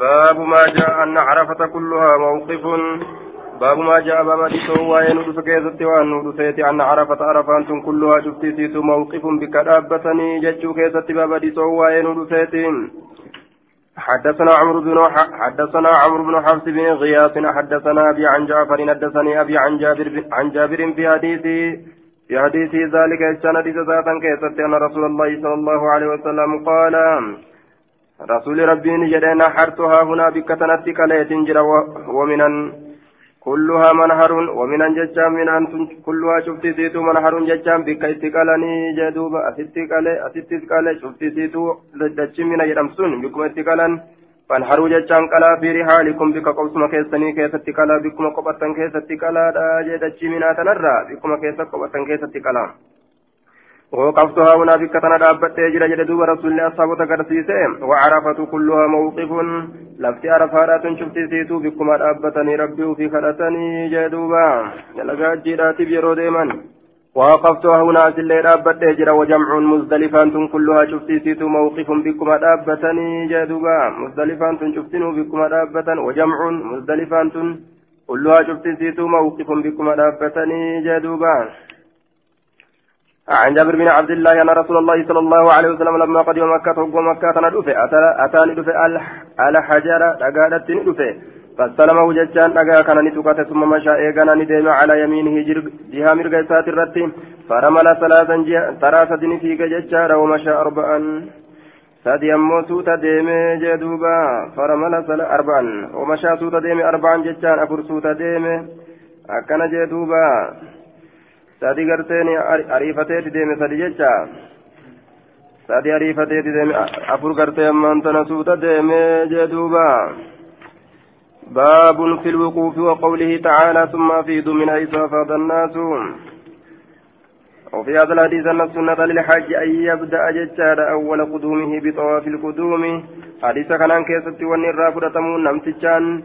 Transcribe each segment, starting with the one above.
باب ما جاء أن عرفة كلها موقف. باب ما جاء باب ديسو وين ودف كيست وأن ودفيت أن عرفة عرفان كلها شفتي سيتو موقف بك دابتني ججو كيست باب ديسو وين ودفيت حدثنا عمرو بن حدثنا عمرو بن حفص بن غياث حدثنا أبي عن جعفر حدثني أبي عن جابر عن جابر في حديثي في حديث ذلك حديث ذاتا كيست أن رسول الله صلى الله عليه وسلم قال رسول ربي نجد نحرتها هنا بكتنت كليت جرى ومن كلها منهر ومن ججام من أنتم كلها شفت سيتو منهر ججام بك استقالني جدوب أستقال أستقال شفت سيتو لجج من يرمسون بكم استقالا فانهروا ججام كلا في رحالكم. بك قوسم كيسني كيس استقالا بكم قبطا كيس استقالا جدج من تنرى بكم كيس قبطا كيس استقالا ووقفتها هنا بك تندابت جرى جد دوب رسول الله أصحابه تقرسيسه. وعرفة كلها موقف. لفتي عرفات شفت سيتو بكما دابتني ربي في خلتني جدوبا لقى جيرات بيرو ديما ووقفتها هنا سلي دابت جرى وجمع مزدلفان كلها شفت سيتو موقف بكما دابتني جدوبا مزدلفان شفتنو بكما دابتا وجمع مزدلفان كلها شفت سيتو موقف بكما دابتني جدوبا عن جابر بن عبد الله أن رسول الله صلى الله عليه وسلم لما قدم مكة وقوى مكة ندفع أتاني دفع الحجر. لقادت ندفع. فاستلمه ججان. لقا كان نتوكت ثم مشى إيقانا ندم على يمينه جهة مرقى سات الرت فرمل ثلاثا ثلاثة فيك ججار ومشى أربعا. سادي أمو سوتا ديمي جدوبا. فرمل أربعا. ومشى سوتا ديمي أربعا ججان. أفر سوتا ديمي أكن جدوبا. Sadi garteeni ariifateeti deeme sadi jecha. Sadi ariifateeti deeme afur gartee ammaan tana suuta deeme jee duuba. باب في الوقوف وقوله تعالى ثم أفيدوا من حيث أفاض الناس وفي هذا الحديث أن السنة للحج أن يبدأ ججار أول قدومه بطواف القدوم حديث كان كيست ونرى فرتمون نمتشان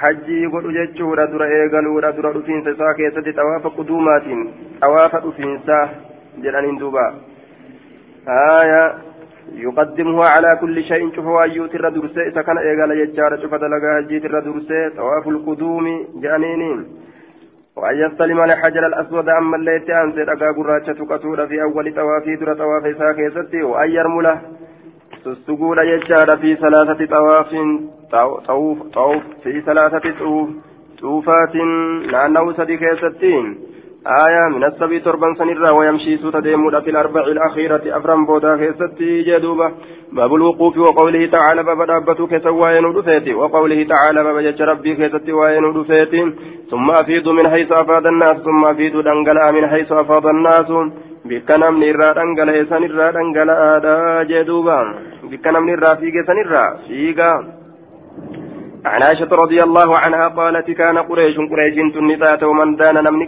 hajjii godhu jechuudha dura eegaluudha dura dhufiinsa isaa keessatti xawaafa quduumaatiin xawaafa dhufiinsaa jedhaniin duuba. Aya يقدمه على كل شيء شوف وايوت الردرسة إذا كان إيقال يجار شوف دلقا هجيت الردرسة طواف القدوم جانينين وأن يستلم الحجر الأسود أما الليت أنزل أقا قراتشة كتورة في أول طوافي در طواف إساك يستي وأن يرمله تستقول يجار في ثلاثة طواف طوف طوف في ثلاثة طوف طوفات لأنه صديق يستين آية من السبي تربا سنرا ويمشي سوت ديمودا في الأربع الأخيرة أفرم بودا كيستي جدوبة باب الوقوف وقوله تعالى باب دابتو كسواين ودفيتي وقوله تعالى باب جج ربي كيستي واين ودفيتي ثم أفيدوا من حيث أفاد الناس ثم أفيدوا دنقلا من حيث أفاد الناس bikka namni irraa dhangala'e san dhangala'aadha jee duuba. Bikka namni irraa fiige san fiiga. عن عائشة رضي الله عنها قالت كان قريش قريش تنسات ومن دان نمني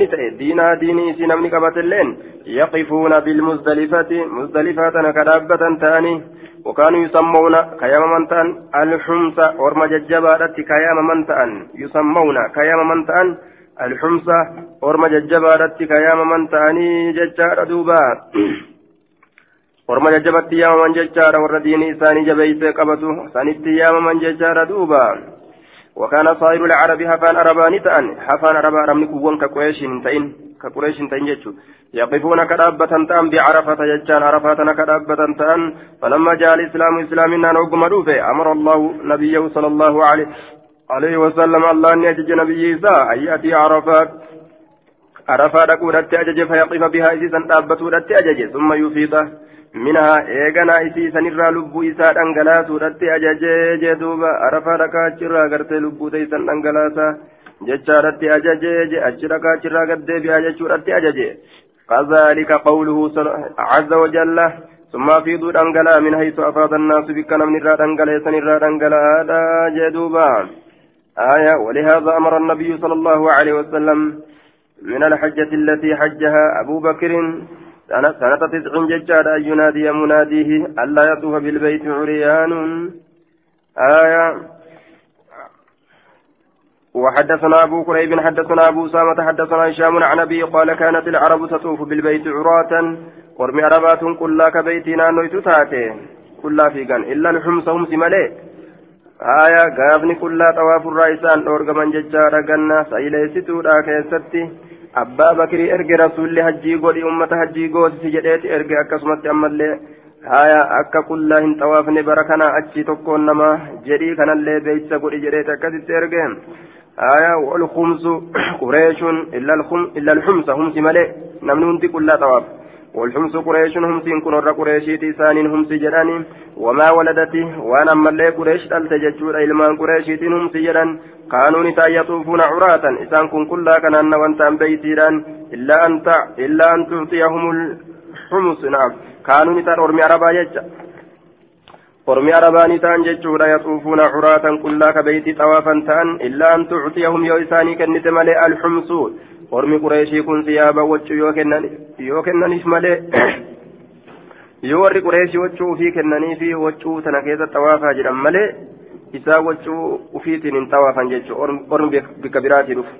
نسأ دينا ديني سي نمني قبت اللين يقفون بالمزدلفة مزدلفة كدابة تاني وكانوا يسمون كيام من تان الحمصة ورم ججبارت كيام من يسمون كيام من الحمصة ورم ججبارت كيام من تاني ججار دوبا. orma jajjabatti yaamaman jechaadha warra diinii isaanii jabeeysee qabatu sanitti yaamaman jechaadha duuba وكان صائر العرب حفان أرباني تأن حفان أربا رمني كوون كقريش تئن كقريش تئن جتشو يقفون كدابة تأن بعرفة جتشان عرفات كدابة تأن. فلما جاء الإسلام إسلامنا روفه أمر الله نبيه صلى الله عليه عليه وسلم الله أن يجج نبي إيسا أن يأتي عرفات عرفات أكودت أجج فيقف بها إذا دابة أجج ثم minhaa eeganaa isii sanirraa lubbuu isaa dhangalaasuudhatti ajajee jee duuba arafa dhakaachirraa gartee lubbuu teeysan dhangalaasa jechaadhatti ajajee je achi dhakaachirraa gaddeebi'aa jechuudhatti ajaje كذلك قوله عز وجل ثم أفيضوا دنجلا من حيث أفاض الناس بك من الرا دنجلا سن الرا دنجلا جدوبا آية ولهذا أمر النبي صلى الله عليه وسلم من الحجة التي حجها أبو بكر سنة تسع ججار أن ينادي مناديه ألا يطوف بالبيت عريان. آية. وحدثنا أبو كريب حدثنا أبو سامة حدثنا هشام عن أبي قال كانت العرب تطوف بالبيت عراة ورمي عربات كلا كبيتنا نويت تاتي كلا في إلا الحمص هم سمالي. Aayaa gaafni qullaa xawaafurraa isaan dhoorgaman jechaadha ganna sayleessituudha keessatti abbaa bakirii erge rasuulli hajjii godhi ummata hajjii goosisi jedheeti erge akkasumatti ammallee aayaa akka qullaa hin xawaafne bara kana achi tokkoon nama jedhii kanallee beeysa godhi jedheeti akkasitti erge aayaa walkumsu qureeshuun illa alxumsa humsi malee namni hundi qullaa xawaafa والحمص قريش همسين كن ور قريشيتي سانين همسي جداني وما ولدتي وأنا ملي قريش دلت ججور ilmaan قريشيتين همسي جدان كانوا نتا يطوفون عراة. إسان كن كلا كان أن وانتان بيتيران. إلا أن إلا أن تعطيهم الحمص. نعم. كانوا نتا أرمي عربا يجا أرمي عربا نتان ججورا يطوفون عراة كلا كبيتي طوافا تان. إلا أن تعطيهم يو إساني كنت ملي الحمص. ormi qureeshii kun siyaaba wachuu yoo kennaniif malee yoo warri qureeshii wachuu ufii kennaniifi wachuu tana keessa xawaafaa jedhan malee isaa wachuu ufiitiin hin xawaafan jechuudha ormi bikka biraatii dhufu.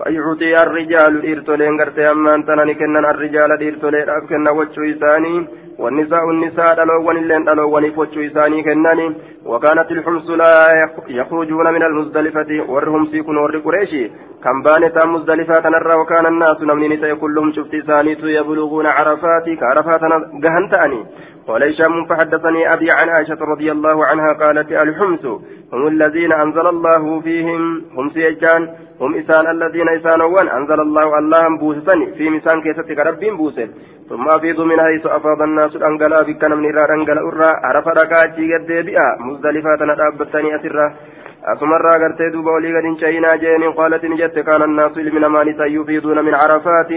فيعطي الرجال إرتولين قرتي أما أنت كنن الرجال إرتولين أب كنا وجه إساني والنساء النساء دلوون اللين دلوون فوجه إساني كنني. وكانت الحمص لا يخرجون من المزدلفة ورهم سيكون ور قريشي. كم بانت مزدلفة نرى وكان الناس نمني نساء كلهم شفت إساني يبلغون عرفات كعرفات قهنتاني قال هشام فحدثني أبي عن عائشة رضي الله عنها قالت الحمس هم الذين أنزل الله فيهم. هم سيجان. هم إسان الذين إسانوان أنزل الله اللهم بوسسني. في مسان كيستك رب بوسن. ثم أفيض من حيث أفاض الناس الأنقلا بك من إرى أنقلا أرى. عرف ركاتي قد بها. مزدلفة ندابتني أسرة. أسمر قرتي دوبا ولي قد شينا جين. قالت نجت. كان الناس من أمان يفيضون من عرفات.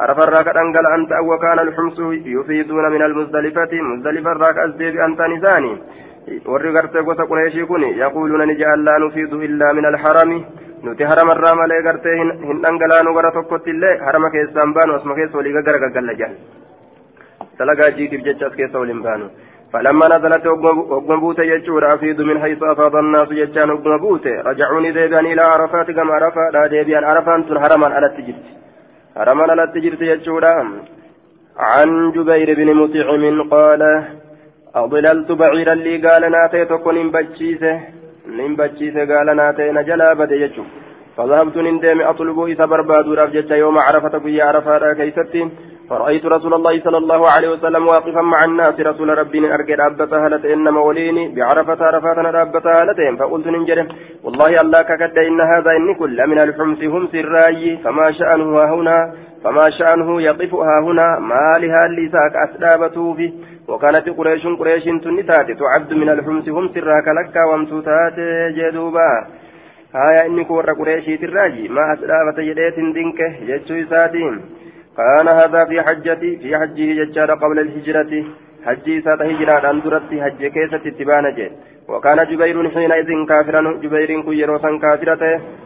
عرف الراك أنقل أنت وكان الحمص يفيدون من المزدلفة. مزدلفة الراك أزدي بأنت نزاني. warri gartee gosa qureeshii kun yaquuluuna ni jaallaa nufiidu illaa min nuti harama irraa malee gartee hin dhangalaanu gara tokkotti illee harama keessaan baanu asuma keessa walii gara gaggalla jedhan dalagaa jiitiif jecha as keessa waliin baanu فلما نزلت وقم بوت يجور أفيد من حيث أفاض الناس يجان وقم بوت رجعوني ديبان إلى عرفات كما عرفات لا ديبان عرفان هرما على التجرت هرمان على التجرة يجودا عن جبير بن مطعم قال أضللت بعيرا لي قال ناتي تكون نبتشيسه نبتشيسه قال ناتي نجلا بدي يجو فذهبت نندم أطلب إذا برباد رفجت يوم عرفة في عرفة كيستي فرأيت رسول الله صلى الله عليه وسلم واقفا مع الناس رسول ربي أرجع رابطة هلت إنما وليني بعرفة عرفات رابطة هلتين فقلت ننجرم والله الله ككد إن هذا إني كل من الحمس هم سراي فما شأنه هنا فما شأنه يقفها هنا ما لها اللساك أسلابته فيه وكانت قريش قريش تنتات تعد من الحمس هم سراك لك وامتوتات جدوبا. هايا إني كور قريشي تراجي ما أسلابت يديت دينك يجو ساتين كان هذا في حجتي في حجه ججار قبل الهجرة. حجي سات هجرة أن درت حج كيسة تبانج وكان جبير حينئذ كافرا جبير كيروسا كافرة.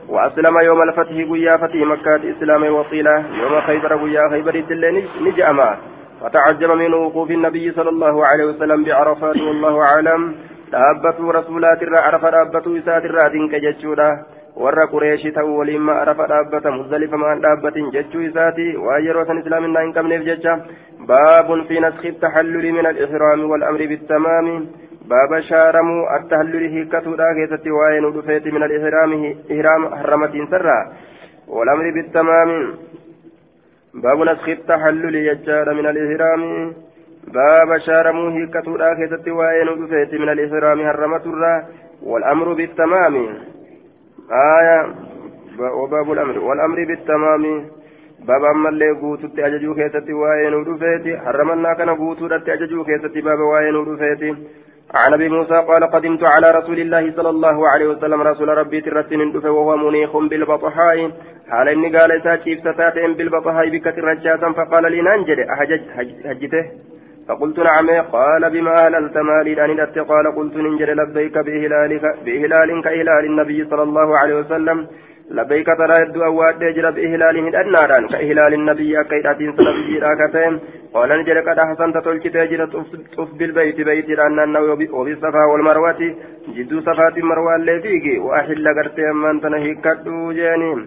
وأسلم يوم الفتح قيا فتح مكة إسلام وصيلة يوم خيبر قيا خيبر الدل نجأما فتعجب من وقوف النبي صلى الله عليه وسلم بعرفات والله arafa dhaabbatuu isaatirraa dinqa jechuudha warra qureeshii ta'uu waliin ma arafa dhaabbata muzdalifa maan dhaabbatin jechuu isaati waan yeroo san islaaminaa hin qabneef jecha baabun fi naskhi taxalluli min alixraami walamri bittamaami baaba shaaramuu attahalluli hiikkatuudha keessatti waa'ee nu dhufeeti min alixraami ihraam harramatiinsarraa walamri bittamaami baabu naskhi taxalluli jechaadha min alixraami باب شارمو هيكتودا كيستي وين ودفيت من الإحرام هرمت الرا والأمر بالتمام آية وباب الأمر والأمر بالتمام باب أما اللي قوتو تأججو كيستي وين ودفيت حرمنا كان قوتو تأججو كيستي باب وين ودفيت عن أبي موسى قال قدمت على رسول الله صلى الله عليه وسلم رسول ربي ترتن وهو منيخ بالبطحاء. حال إني قال ساتيف ستاتين بالبطحاء بكثر رجاتا فقال لي ننجد أحجج هجته فقلت نعم. قال بما أهللت مالي أن قال قلت ننجل لبيك بإهلالك بإهلال كإهلال النبي صلى الله عليه وسلم. لبيك ترى يد أواد يجر بإهلاله النار كإهلال النبي أكيد سنبي راكتين قال نجل قد أحسنت تلك تجر طف بالبيت بيت لأن وبالصفا والمروة. جدو صفات مروة اللي فيك وأحل قرتي من تنهي كدو جانين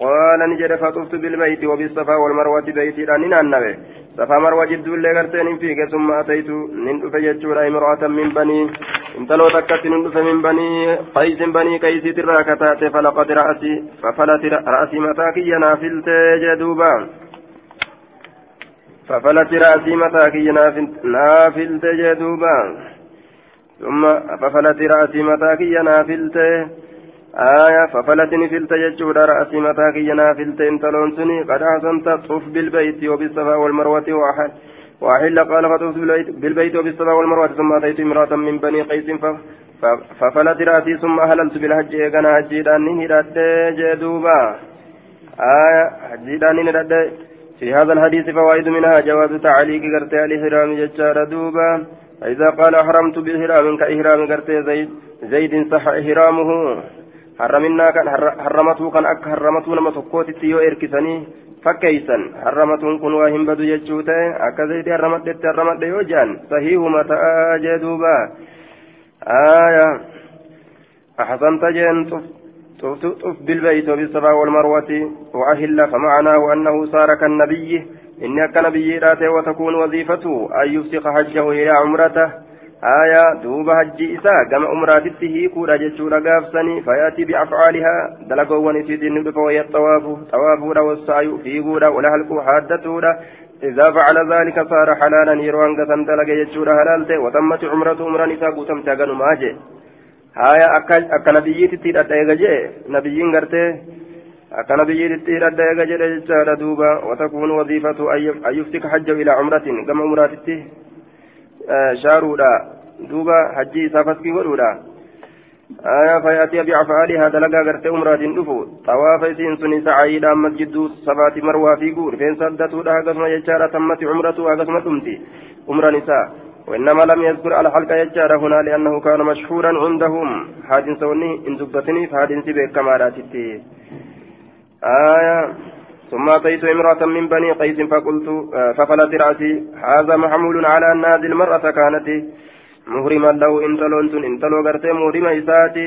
قال نجد فطفت بالبيت وبالصفا والمروة بيت لأن النبي صفا مروة جد اللي قرتين فيك ثم أتيت من فجتشورا امرأة من بني انتلو تكت من من بني قيس بني قيس تراكتات فلقد رأسي ففلت رأسي متاكي نافلت جدوبا ففلت رأسي متاكي نافلت جدوبا ثم ففلت رأسي متاكي نافلت آية ففلتني فلت يجود رأسي متاكي نافلت انتلون سني قد أحسنت طف بالبيت وبالصفا والمروة وأحد وأحل قال فطفت بالبيت وبالصفا والمروة ثم أتيت امرأة من بني قيس ففلت رأسي ثم أهللت بالحج إيقنا حجيدان هداد جدوبا. آية حجيدان هداد في هذا الحديث فوائد منها جواز تعليق قرتي الإحرام ججار دوبا فإذا قال أحرمت بالإحرام كإحرام قرتي زيد زيد صح إحرامه. حرمنا كان حرمته كان أك حرمته لما تقوتي يو إركسني فكيسن حرمتون كن واهم بدو جتشوته أكا زيد حرمت دت حرمت يو جان صحيح متى جدوبا آية أحسنت جن طف طف بالبيت وبالصفا والمروة وأهل فمعناه أنه صار كالنبي إن كنبي راته وتكون وظيفته أن يفسخ حجه إلى عمرته آية دوب هجي إساء كما أمراتته هيكورا جتشورا قافسني فيأتي بأفعالها دلقوا ونسيد النبف وهي الطواف. طوافورا والسعي فيقورا ولهلق حادتورا إذا فعل ذلك صار حلالا يروان قسم دلق جتشورا حلالته وتمت عمرة أمرا نساء قسم تاقن ماجي آية أكا نبييت تيرا إيجاجي نبيين قرته. أكا نبييت تيرا إيجاجي جتشارا دوبا. وتكون وظيفة أن يفتك حجه إلى عمرة. كما أمراتته shaaruudha duuba hajji isaa faskii godhuudha آية فيأتي بأفعالها دلقا غرتي أمرات دفو. طواف إسين سني سعيدا مسجد صفات مروى في قور فين سدته لها قسم يجارة تمت عمرته قسم تمتي أمر نساء. وإنما لم يذكر على حلقة يجارة هنا لأنه كان مشهورا عندهم. حادث سوني إن دبتني فحادث بك كما آية ثم أتيت امرأة من بني قيس فقلت ففلت رأسي هذا محمول على أن هذه المرأة كانت مهرما له انتلون انتلو غرتي مهرما إساتي.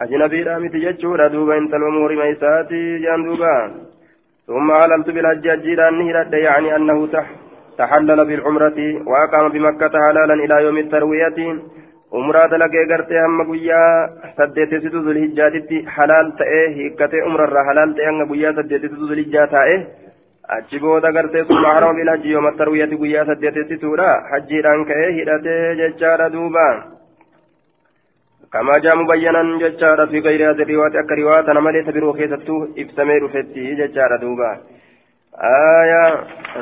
أجنبي رامي تججورا دوبا انتلو مهرما إساتي جاندوبا ثم علمت بالحج أجيرا نهرت يعني أنه تحلل بالعمرة وأقام بمكة حلالا إلى يوم التروية. umraa dalagee gartee hamma guyyaa saddeetessitu zulhijjaatitti halaal ta'ee hiikkatee umrarraa halaal ta'e hanga guyyaa saddeetessitu zulhijjaa taa'e achi booda gartee summa harama bil hajji yooma tarwiyati guyyaa saddeetessituudha hajjiidhaan ka'ee hidhatee jechaadha duuba كما جاء مبينا ججارة في غير هذه الرواية أك رواية أنا مليت برو كيستو إبسمي رفتي ججارة دوبا آية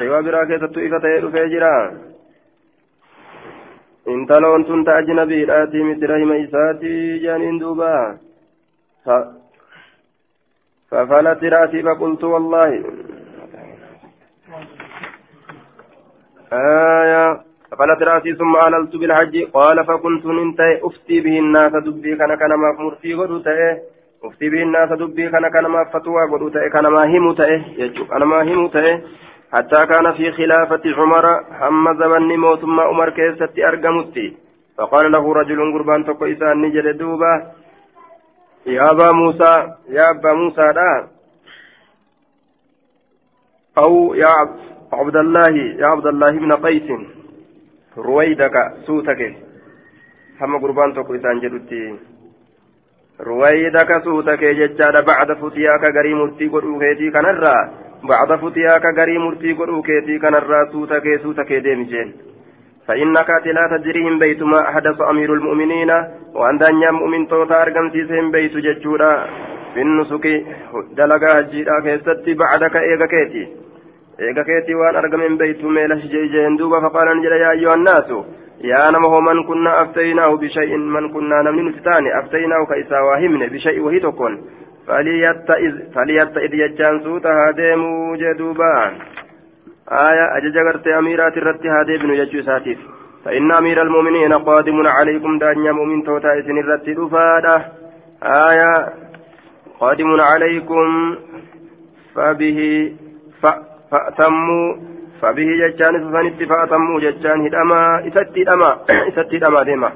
رواية برا كيستو إفتي رفجرا intaloon tun ta ajnabiidhaati miti rahima isaatii jaaniin duuba. ففلت رأسي فقلت والله آية ففلت رأسي ثم أهللت بالحج قال فكنت ننتهي أفتي به الناس دبي كان كان ما مرتي قدو أفتي به الناس دبي كان كان ما فتوى قدو كان ما هم تأه يجو أنا ما هم تأه حتى كان في خلافة عمر هم زمن موتما عمر كيست أرقمتي فقال له رجل قربان تقو إسان نجد دوبا. يا أبا موسى يا أبا موسى لا أو يا عبد الله يا عبد الله بن قيس. رويدك سوتك. هم قربان تقو إسان جدتي. رويدك سوتك ججال بعد فتياك قريم مرتي قرؤوكيتي كنرى. بعد فتياك غري مرتي قرؤ كيتي كان الراسو تكي سو تكي ديمجين فإنك لا تجريهم بيت ما أحدث أمير المؤمنين وأن دنيا مؤمن توتا أرقم سيسهم بيت ججورا في النسك دلقا جيرا كيستي بعدك إيغا كيتي إيغا كيتي وأن أرقم بيت ميلش جيجين دوبا فقال نجل يا أيها الناس يا نمه من كنا أفتيناه بشيء من كنا نمن نفتاني أفتيناه كإسا واهمن بشيء وهي تكون فليتئذ يجان سوتا هاديمو جدوبا. آية أجج غرتي أميرات الرتي هاديبن يجو ساتيف. فإن أمير المؤمنين قادم عليكم دانيا مؤمن توتا إذن الرتي دفادا آية قادم عليكم فبه فأتموا فبه ججان سفنت فأتموا ججان هدما إستي دما إستي دما ديما.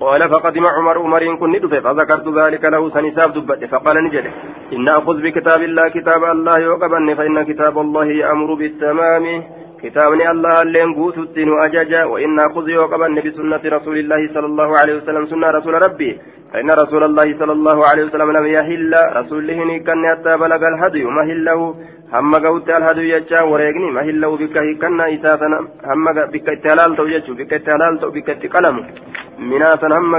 قال فقدم عمر عمر كن ندفه فذكرت ذلك له سنساب دبت فقال نجد إن أخذ بكتاب الله كتاب الله يقبن فإن كتاب الله يأمر بالتمام. كتابني الله اللين قوت الدين أجاجا وإن أخذ يوقبا بسنة رسول الله صلى الله عليه وسلم سنة رسول ربي. فإن رسول الله صلى الله عليه وسلم لم يهل رسوله كان حتى بلغ الهدي مهله هم قوت الهدي يجا وريقني مهله بك كان إساتنا هم بك اتلال تو يجو بك اتلال تو بك اتقلم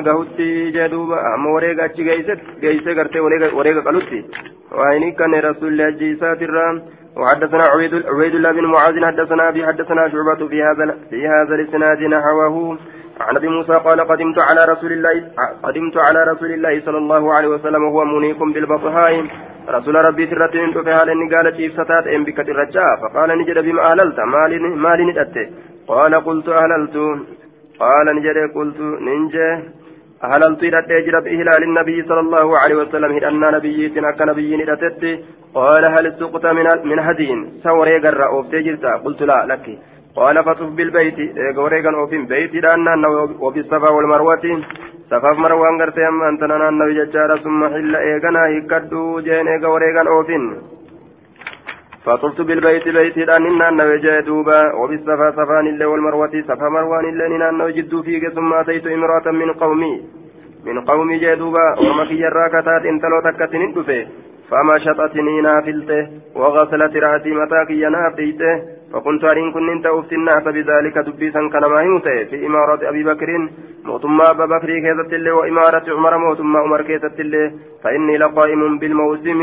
قوت جدوبا هم وريق أتش جيست جيست قرتي وريق وريق قلوتي وإن كان رسول الله جيسات الرام وحدثنا عبيد عبيد الله بن معاذ حدثنا أبي حدثنا شعبة في هذا في هذا الإسناد نحوه. عن أبي موسى قال قدمت على رسول الله قدمت على رسول الله صلى الله عليه وسلم وهو منيق بالبطحاء. رسول ربي سرت من فهال اني قال كيف ستات ام بك فقال نجد بما أهللت مال مال ندت قال قلت أهللت. قال نجد قلت ننجه أهللت إلى تجرب إهلال النبي صلى الله عليه وسلم أن نبيتنا كنبي ندتت قال هل سقط من من هدي سوري قرأ أوف تجرتا قلت لا لك. قال فطف بالبيت. غوريغان أوفين بيت لأن وبالصفا والمروة. صفا مروان قرتي أما أنت نانا النبي ججارة ثم حل إيغانا هكدو جين. إيغا وريغان فطفت بالبيت بيت لأن النبي جاء دوبا وبالصفا صفان الله والمروة صفا مروان الله نانا جدو فيك ثم أتيت امرأة من قومي. من قومي جاء دوبا وما في جراكتات انتلو تكتن فمشطتني نافلته وغسلت رأسي متاكي نافيته فكنت أرين كن أنت أفت الناس بذلك دبيسا كان ما في إمارة أبي بكر موتما أبا بكر كيست الله وإمارة عمر موتما عمر كيست الله فإني لقائم بالموسم.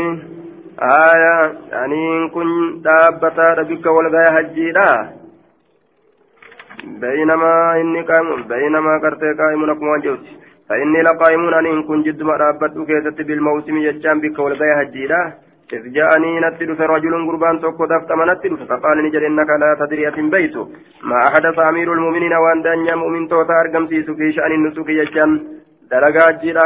آية يعني كن دابتا ربك والغاية هجيرا بينما إني قائم بينما كرتي قائم لكم وجوتي فإني لقائم أن إن كن جد مرابت كيست بالموسم يجان بك والغاية هجيرا إذ جاءني نتلف رجل قربان توكو دفت من نتلف فقال نجد إنك لا تدري أتم بيت ما أحدث أمير المؤمنين وأن دنيا مؤمن توتا أرقم سيسو في شأن النسوك يجان دلقا جيرا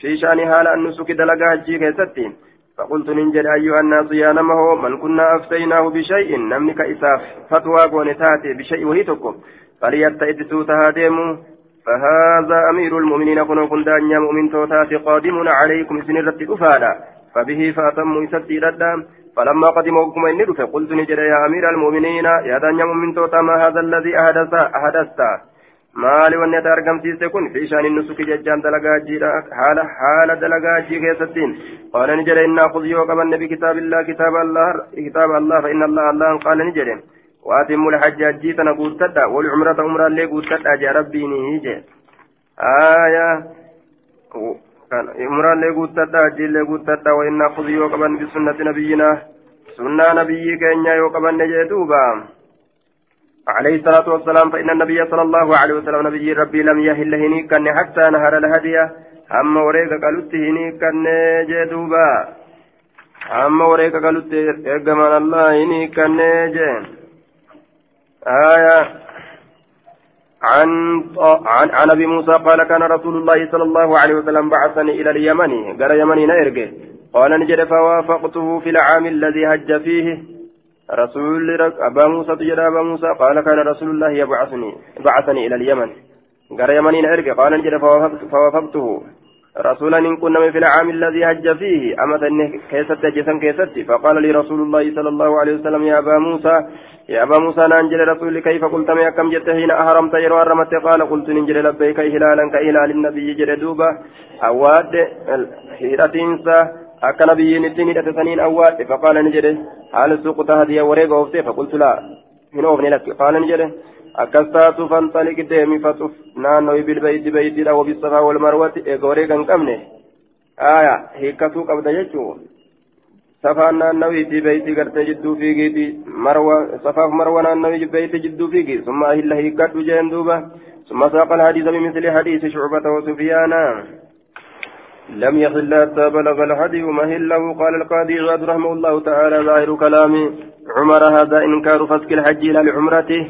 في شأن حال النسوك دلقا جي كيستين فقلت ننجد أيها الناس يا نمه من كنا أفتيناه بشيء نملك إساف فتوى قونتاتي بشيء وهي تكم فليتئد سوتها ديمو فهذا أمير المؤمنين كن كن دانيا مؤمن توتات قادم عليكم سنرة أفادا. فبه فأتموا يسدي ردا فلما قدموكم إن فقلت نجد يا أمير المؤمنين يا دانيا مؤمن توتا ما هذا الذي أحدث أحدثت؟ Maali wanni ati argamsiiste kun fi ishaan inni suki jechaan dalagaa jiidha haala haala dalagaa jii keessattiin qaala ni jedhe innaa khudh yoo qabanne bikitaabillah kitaaba allah kitaaba allah fa inna allah allahan qaala ni jedhe واتم الحج أجيتنا قوتتا والعمرة عمرة اللي قوتتا جاء ربيني هيجي آية عمرة اللي قوتتا أجي اللي قوتتا وإن أخذ يوقبا بسنة نبينا سنة نبي كينيا يوقبا نجيتوبا عليه الصلاة والسلام فإن النبي صلى الله عليه وسلم نبي ربي لم يهل هنيكا حتى نهر الهدي. أما وريك قالت هنيكا جدوبا أما وريك قالت إرجمان الله هنيكا جين آية. عن عن عن أبي موسى قال كان رسول الله صلى الله عليه وسلم بعثني إلى اليمن. قال يمني نيرجع قال نجد فوافقته في العام الذي هج فيه. رسول أبا موسى تجد أبا موسى قال كان رسول الله يبعثني بعثني إلى اليمن. قال يمني نيرجع قال نجد فوافقته. رسولا إن كنا في العام الذي هج فيه أمة كيست جسم كيست. فقال لي رسول الله صلى الله عليه وسلم يا أبا موسى يا أبا موسى ننجل رسول كيف قلت ما كم جت حين أهرمت يرو أرمت قال قلت ننجل لبيك إهلالا كإهلال النبي جل دوبا أواد هيرتينسا akka nabiyyiin ittiin hidhate saniin awwaadhe faqaala ni jedhe haala suuquta hadiya wareega ooftee faqultu laa hin oofne lakki qaala ni jedhe akkas taatu fanxaliq deemi faxuf naannowi bilbayti baytiidha wabisafaa walmarwati eega wareega hin qabne aya hiikkatuu qabda jechuu safaan naannawiiti beeyti gartee jidduu fiigiiti marwa safaaf marwa naannawi beeyti jidduu fiigi summa ahilla hiikkadhu jeen duuba ثم ساق الحديث بمثل حديث شعبة وسفيانا لم يحل حتى بلغ الحديث مهله قال القاضي عبد رحمه الله تعالى ظاهر كلام عمر هذا إنكار فسك الحج إلى لعمرته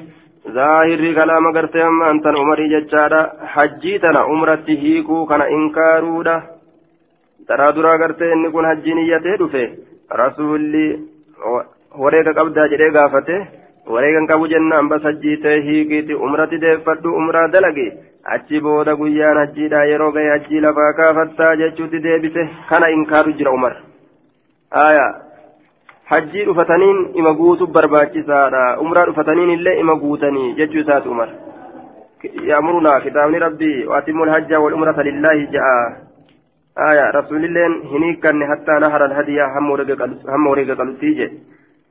ظاهر كلام قرتهم أنت عمري ججارة. حجيتنا عمرته هيكو كان إنكارودا ترى درا قرتي إن كن حجي نيته دفه rasuulli wareega qabdaa jedhee gaafate wareegan qabu jennaan bas hajjiitee hiikiiti umratti deeffadhu umraa dalage achi booda guyyaan hajjiidha yeroo gahe hajjii lafaa kaafattaa jechuutti deebise kana inkaaru jira umar aya hajjii dhufataniin ima guutu barbaachisaadha umraa dhufataniin illee ima guutanii jechuu isaati umar يأمرنا كتاب ربي وأتموا الحج والعمرة لله جاء آية رسول الله هنيك حتى نهر الهدي هم ورقة قلتيجي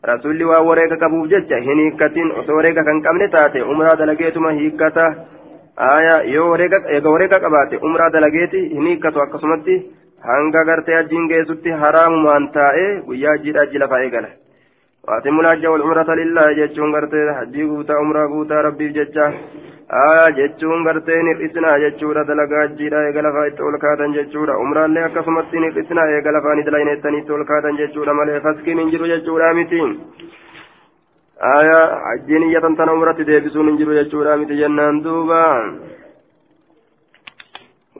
rasuulli waan wareega qabuuf jecha hin hiikkatin osoo wareega kan qabne taate umraa dalageetuma hiikkata aya yoo eega wareega qabaate umraa dalageeti hin hiikkatu akkasumatti hanga gartee ajjiin geessutti haraamumaan taa'e guyyaa ajjiidha ajji lafaa eegala hajjii guutaa umraa guutaa rabbiif jecha aa jechuun gartee hir'isinaa jechuudha dalagaa ajjiidha eega lafaa itti ol kaatan jechuudha umraallee akkasumatti hir'isinaa eega lafaan dalagineettanii itti ol kaatan jechuudha malee faskiin hin jiru jechuudha miti aya ajjiin iyyatan tana umratti deebisuun hin jiru jechuudha miti jennaan duuba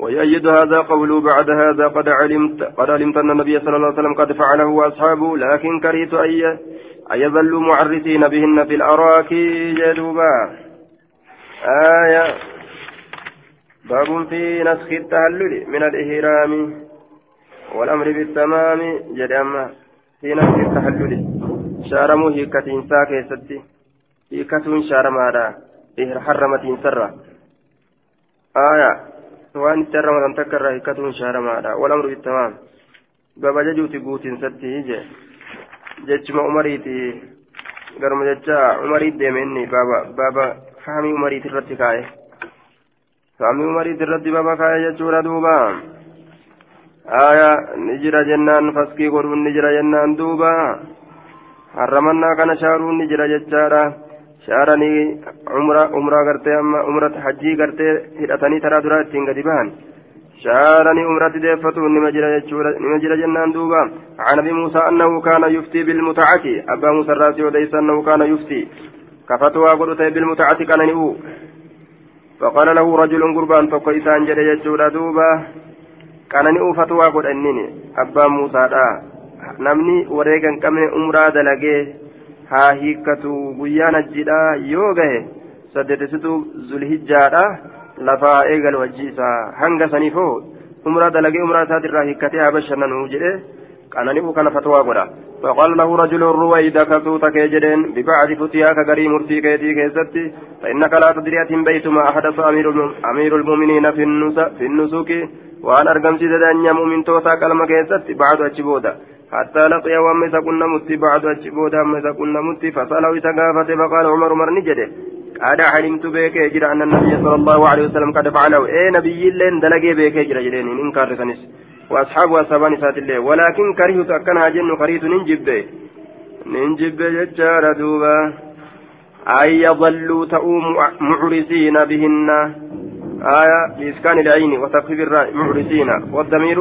ويؤيد هذا قوله بعد هذا قد علمت قد علمت أن النبي صلى الله عليه وسلم قد فعله وأصحابه لكن كرهت أن يظلوا معرسين بهن في الأراك جدوبا آية. باب في نسخ التهلل من الإهرام والأمر بالتمام. جد أما في نسخ التهلل. شارمو هيكة ساكي ستي هيكة شارمادا حرمة سرة آية. وأن ترمى تكرر هيكة شارمادا والأمر بالتمام. بابا ججوتي قوتين ستي جي. جتشما عمريتي قرم جتشا عمريت ديمني بابا بابا fahamii umariit irratti kaa'e fahamii umariit irratti baba kaa'e jechuudha duuba aya ni jira jennaan faskii godhuun ni jira jennaan duuba harramannaa kana shaaruun ni jira jechaadha shaaranii umra umraa gartee amma umra hajjii gartee hidhatanii taraa duraa ittiin gadi bahan شارني أمرت ديفتو نما جرى نما جرى جنان دوبا عن أبي موسى أنه كان يفتي بالمتعة أبا موسى الراسي وليس أنه كان يفتي كفتوى قلت بالمتعة كان نئو فقال له رجل قربان فقو إسان جل يجور دوبا كان نئو فتوى قل أنني أبا موسى دا namni wareegan qabne umraa dalagee haa hiikkatu. Guyyaan ajjidha yoo gahe saddetesitu zulhijjaadha. Lafaa eegal wajjiisa. Hanga saniifoo umraa dalagee umraa isaatirraa hiikkatee haa bashannanu jedhe qanani'u kana fatwaa godha. فقال له رجل رويدك سوتك جدين ببعد فتياك غري مرتي كيتي كيستي فإنك لا تدري أتم بيتما أحدث أمير, المؤمنين في, في النسك وأن أرقم سيدة أن مؤمن توتا كلمة كيستي بعد أجبودا حتى لقي إذا كنا متي بعد أجبودا إذا كنا متي فسأله إذا فقال عمر عمر نجده قد علمت بك يجرى أن النبي صلى الله عليه وسلم قد فعله إيه نبي لين دلقي بك يجرى جرين إنكار سنس وأصحاب أصحابان سات الله ولكن كرهت أكنها جن قريت ننجب ننجب ججار دوبا أن يظلوا تؤوم معرسين بهن آية بإسكان العين وتخفيف الراء معرسين والضمير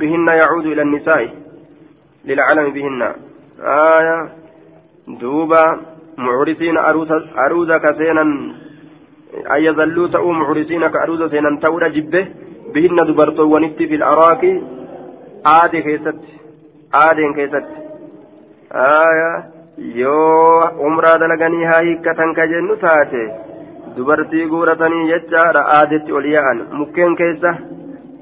بهن يعود إلى النساء للعلم بهن آية دوبا muxrisiina aruuza ka seenan ayyazalluu ta'uu muxrisiina ka aruuza seenan ta'uudha jibbe. Bihinna dubartoowwanitti fil araaki aade keessatti aadeen keessatti. Yoo umraa dalaganii haa hiikkatan ka jennu taate dubartii guuratanii jechaadha aadetti ol yaa'an mukkeen keessa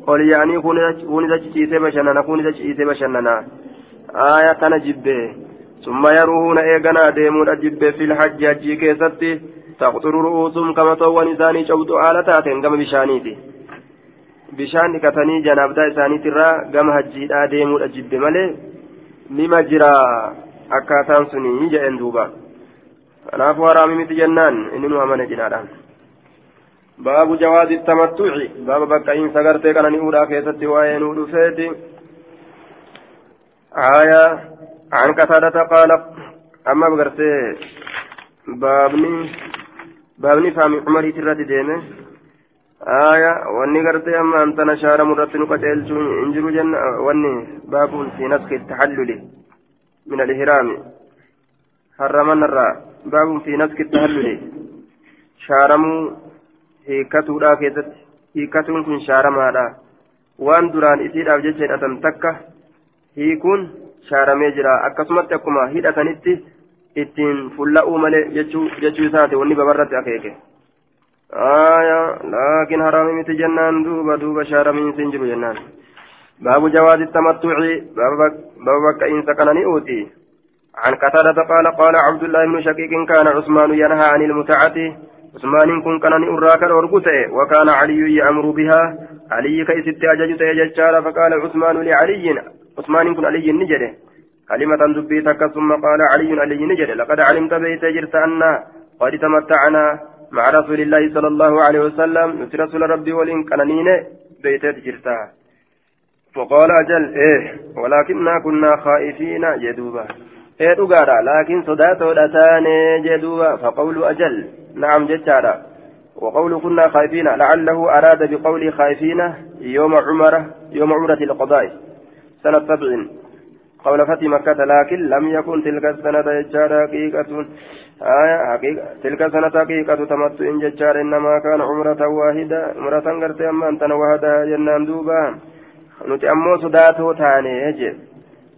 ol yaa'anii kunis achisiisee bashannana kunis achisiisee bashannana tana jibbee. Jibbee summa yaruhuuna eeganaa deemuudha jibbee fil hajji hajjii keessatti taqxuru ru'uusum kamatoowwan isaanii cabdu haala taateen gama bishaaniiti bishaan dhiqatanii janaabdaa isaaniitirraa gama hajjiidhaa deemuudha jibbe malee nima jira akkaataan suni jedhen duuba kanaafuu haraami miti jennaan inni nu amane jinaadhaan baabu jawaazi tamattuci baaba bakka'iinsa gartee qanani'uudhaa keessatti waa'ee nuu dhufeeti aya عن قتادة قال أما بقرتي بابني بابني فامي عمري ترى ديمه آية واني قرتي أما أنت نشار مرة نقتل انجلو جنة واني باب في نسخ التحلل من الإهرام. حرمنا الراء باب في نسخ التحلل. شارمو هيكتو لا كيست هيكتو كن شارما لا وان دران إسيد أو جيشن أتن تكة هيكون shaaramee jira. Akkasumatti akkuma hidhatanitti ittiin fulla'uu malee jechuu isaati. Wanni babarratti akeeke. آية لكن حرام متي جنان دوبا دوبا شارمين سنجر جنان باب جواز التمتع باب بك إن سكنني أوتي عن قتادة قال قال عبد الله بن شقيق كان عثمان ينهى عن المتعة عثمان كن كان الأرقوتة وكان علي يأمر بها علي كيست أججت فقال عثمان لعلي عثمان كن علي نجده كلمة دبيتك ثم قال علي علي نجده لقد علمت بيت جرت أن قد تمتعنا مع رسول الله صلى الله عليه وسلم. نتي رسول ربي ولين كنانين بيت جرتا فقال أجل إيه ولكننا كنا خائفين جدوبا إيه دقارا لكن صداتو لتاني جدوبا فقول أجل نعم جتارا وقول كنا خائفين لعله أراد بقول خائفين يوم عمرة يوم عمرة القضاء. سنة سبع قول فتي مكة لكن لم يكن تلك السنة ججار حقيقة آية حقيقة تلك السنة حقيقة تمت إن ججار إنما كان عمرة واحدة عمرة قرت أما أنت وهذا جنان دوبا نتي أمو صداتو تاني يجي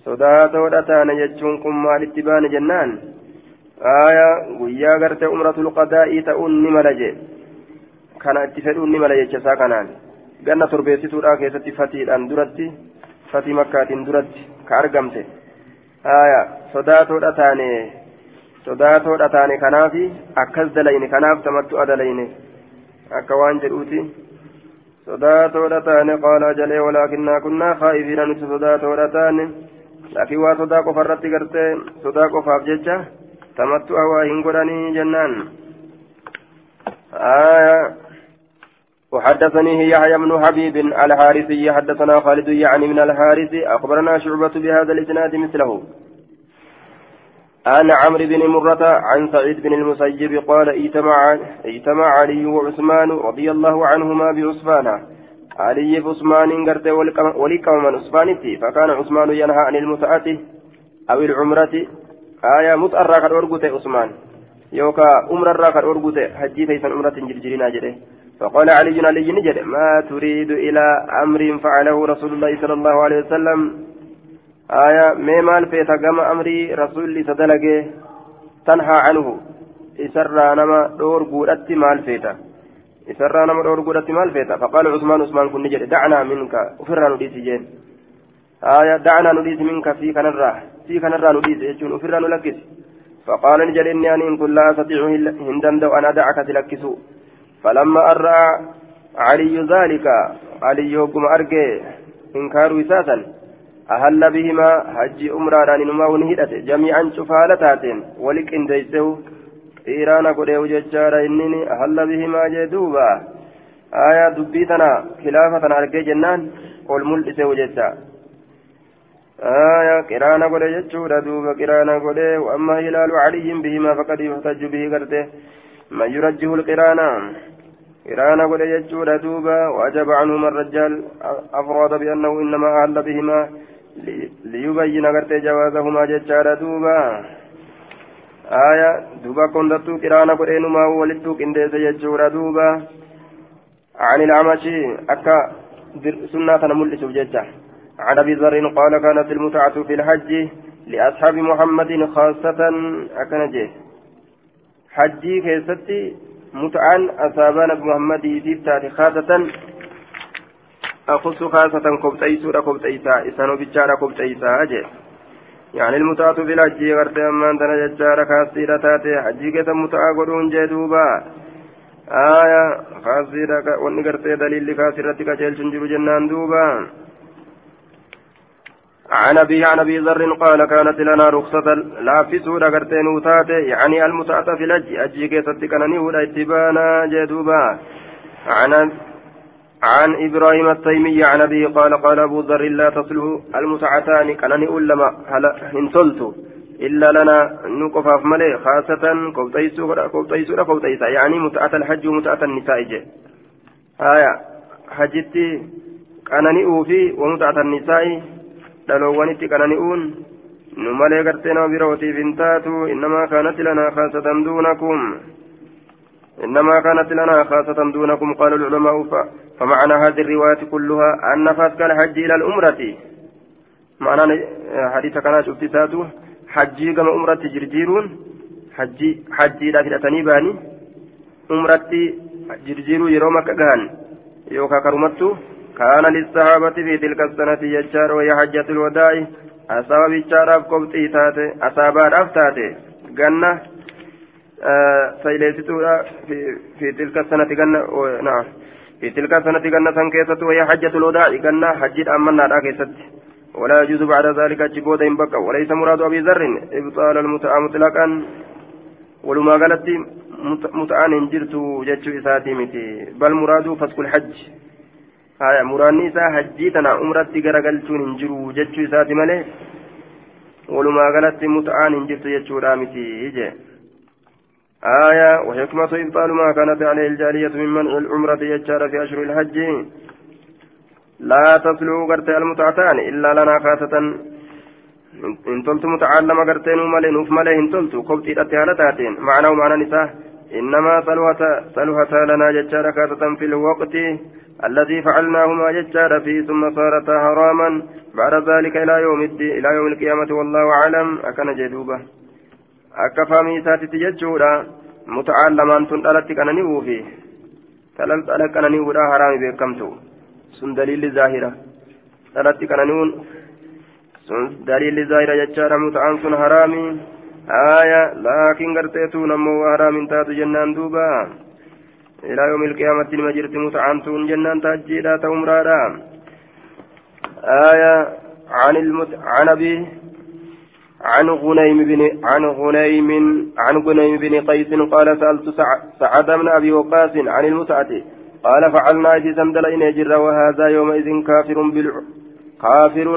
صداتو تاني يجون كم مالتي بان جنان آية ويا قرت عمرة القضاء تؤني ملجي كان اتفادون ملجي جسا كانان ganna torbeessituudha keessatti fatiidhaan duratti fatii makkaatiin duratti ka argamte haya sodaatoodha taane sodaatoodha taane kanaafi akkas dalayne kanaaf tamattu adalayne akka waan jedhuuti sodaatoodha taane qaala jalee walaakinnaa kunnaa khaa'ifiina nuti sodaatoodha taane laakiin waa sodaa qofa irratti gartee sodaa qofaaf jecha tamattu hawaa hin godhanii jennaan haya وحدثني يحيى بن حبيب الحارثي حدثنا خالد يعني من الحارث أخبرنا شعبة بهذا الإسناد مثله. عن عمرو بن مرة عن سعيد بن المسيب قال اجتمع علي وعثمان رضي الله عنهما بعثمان. علي بعثمان قرت ولكم من عثمانتي فكان عثمان ينهى عن المتعة أو العمرة. آية متأرى قد عثمان. يوكا عمر قد أرقت حجي تيسن عمرة جرجرين أجره فقال علي علي نجد ما تريد إلى أمر فعله رسول الله صلى الله عليه وسلم؟ آية ميمال في تقام أمري رسول تدلقه تنهى عنه. إسرى نما دور قولت مال فيتا. إسرى نما دور قولت مال فيتا. فقال عثمان عثمان كن نجد دعنا منك. أفرنا نديس جين. آية دعنا نديس منك في كنرة في كنرة نديس يجون أفرنا نلقس فقال نجد إني أن كن لا أستطيع هندا وأنا دعك تلكسو. فلما أرى علي ذلك علي يوكم أرجي إنكار وساسا أهل بهما حج أمران نما ونهدت جميعا شفالتاتين. ولك إن ديسه إيرانا قديو ججارا إنني أهل بهما جدوبا. آية دبيتنا خلافة أرجي جنان والملئ وججا آية قرانا قد ججورا دوبا قرانا قد وأما هلال علي بهما فقد يحتج به قرته من يرجه القرانا؟ قرانا قد يجود دوبا وأجاب عنهما الرجال أفراد بأنه إنما أهل بهما ليبين قرت جوازهما ججار دوبا. آية دوبا كنتو قرانا قد إنما ولدتو كنديس يجود دوبا. عن الأعمشي أكا سنة ملس ججة. عن أبي ذر قال كانت المتعة في الحج لأصحاب محمد خاصة أكنجه حجي كيستي متعان أصابان محمد يسيب تاتي أخص خاصة كبتيسورة كبتيسا إسانو بجارة كبتيسا أجي. يعني المتعة في الحج غرت أمان تنا ججارة خاصيرة تاتي حجي كتا متعة قدون جدوبا آية خاصيرة واني غرتي دليل خاصيرة كجيل جنجر جنان دوبا. عن أبي عن أبي ذر قال كانت لنا رخصة لا في سورة قرتين وتاتي يعني المتعة في الأج أجي كيست كانني ولا اتبانا جدوبا. عن عن إبراهيم التيمي عن أبي قال قال أبو ذر لا تصله المتعتان. كانني أولما هل انتلت إلا لنا نقف ملي خاصة كوتيسو كوتيسا يعني متعة الحج ومتعة النساء جي. آية حجتي كانني أوفي ومتعة النساء dhaloowwanitti qanani'uun nu malee gartee nama birootiif hin taatu innamaa kaanat lanaa khaasatan duunakum. إنما كانت لنا خاصة دونكم قال العلماء فمعنى هذه الرواية كلها أن فسك الحج إلى الأمرة معنى حديث كان شفت ساتو حجي كما أمرة جرجيرون حجي حجي لا في باني أمرة جرجيرو يروم كغان يوكا كرمتو كان للصحابة في تلك السنة يجار وهي حجة الوداع. asaaba bichaadhaaf qobxii taate asaabaadhaaf taate ganna sayleessituudha fi tilka sanati ganna naam في تلك السنة كنا سنكيسة وهي حجة الوداع. كنا حجة أمنا كيست ولا يجوز بعد ذلك أجبودا بكى وليس مراد أبي ذر إبطال المتعة مطلقا. ولما قالت متعان انجرت جتش إساتي متي. بل مراد فسق الحج. هاي مراني إسا حجي تنا عمرتي غرقلتون انجرو جتش إساتي ملي ولما قالت متعان انجرت جتش رامتي يجي آية وحكمة إبطال ما كانت عليه الجارية من منع العمرة يجار في أشهر الحج لا تصلوا قرت المتعتان إلا لنا خاصة إن تلت متعلم قرتين ومالي نوف مالي إن تلت قبت إلى تاتين معنى ومعنى نساء إنما صلوة لنا ججار خاصة في الوقت الذي فعلناهما ججار فيه ثم صارتا حراما بعد ذلك إلى يوم الدين إلى يوم القيامة والله أعلم أكن جدوبة akka faamiisaatitti jechuudha muta'allamaan tun dhalatti qanani'uufi dhala qanani'uudha haraami beekamtu sun daliilli zaahira dhalatti qanani'uun sun daliilli zaahira jechaadha muta'aan sun haraami aaya laakiin garteetu nammoo haraamin taatu jennaan duuba ilaa ilqiyaamatti nima jirti muta'aan tun jennaan taajjiidha ta'umraadha aaya عن المت... عن أبي عن غنيم بن عن غنيم عن غنيم بن قيس قال سألت سعد بن أبي وقاص عن المتعة. قال فعلنا إذ سندل إن جر وهذا يومئذ كافر بالع كافر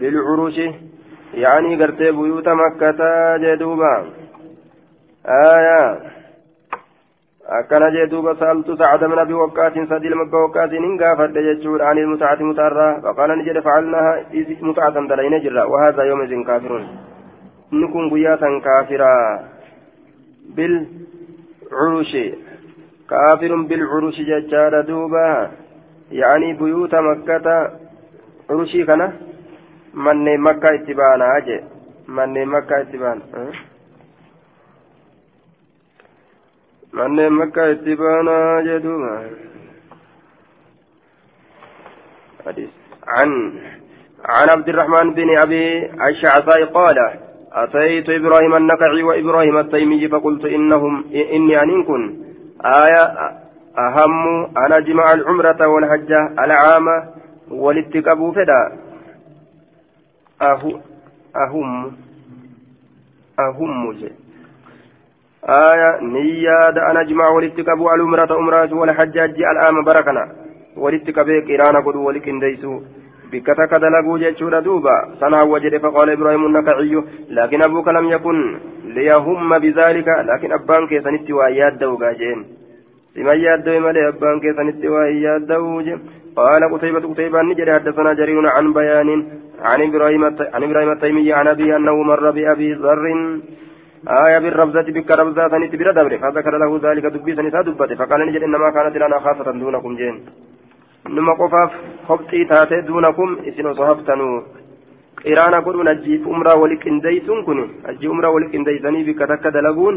بالعروش. يعني قرت بيوت مكة جدوبا آية akkana jee duuba saaltu sacada min abi waqqaatin sadi ilmabba waqqaatin hin gaafadhe jechuudha ani mutacati mutaarraa faqaala ni jedhe facalnaha mutacatan dalayne jirra wahaadha yooma isin kaafirun inni kun guyyaa san kaafiraa bil curushi kaafirun bil curushi jechaadha duuba yaanii buyuuta makkata curushii kana manneen makkaa itti baanaa je manneen makkaa itti baana manneen makkaa itti duuba عن عن عبد الرحمن بن أبي الشعثاء قال أتيت إبراهيم النقعي وإبراهيم التيمي فقلت إنهم إني أن كن. آية أهم أنا جمع العمرة والحج العامة والاتقاب فدا. أهم أهم آية نياد أنا جمع والاتقاب العمرة أمرات والحجاج العام بركنا. والاتقاب قرانا قد ولكن بك تكدلقوا جيتشورا دوبا. سنها وجد فقال إبراهيم النكعي لكن أبوك لم يكن ليهم بذلك. لكن أبان كيسنت وأياد دوغا جين لما يادو مالي أبان كيسنت وأياد دوج قال قتيبة قتيبة نجري حدثنا جرير عن بيان عن إبراهيم عن إبراهيم التيمي عن أبيه أنه مر بأبي ذر. آية بالربزة بك ربزة سنت بلا دبر فذكر له ذلك دبي سنتا دبته فقال نجد إنما كانت لنا خاصة دونكم جين hobxii taatee duunakum isin osoo haftanuu qiraana godhuun ajjiif umraa wali qindeeysuun kun ajjii umraa wali qindeeysanii bikka takka dalaguun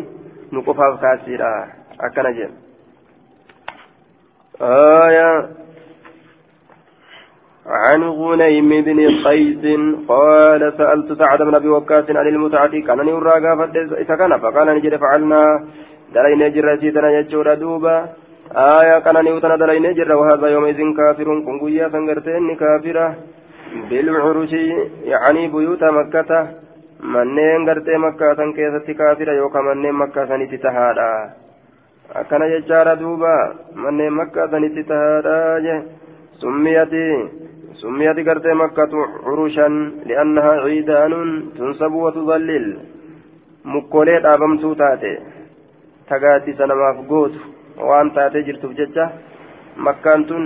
nu qofaaf kaasiidha akkana jedhe آية عن غنيم بن قيس قال سألت سعد بن أبي وقاص عن المتعة. كان يراغا فإذا كان فقال نجد فعلنا. دلينا جرسيتنا يجور دوبا. آية كان نيوتنا دلين جر وهذا يومئذ كافر. كن قويا سنغرتين كافرة. بالعروش يعني بيوت مكة. manneen gartee makkaa san keessatti kaafira yookaan manneen makkaa sanitti tahaadha akkana jechaadha duuba manneen makkaa sanitti tahaadha je summiyati summiyati gartee makkatu curushan li'annaha ciidaanun tunsabu watudallil mukkolee dhaabamtuu taate tagaaddisa namaaf gootu waan taatee jirtuuf jecha makkaan tun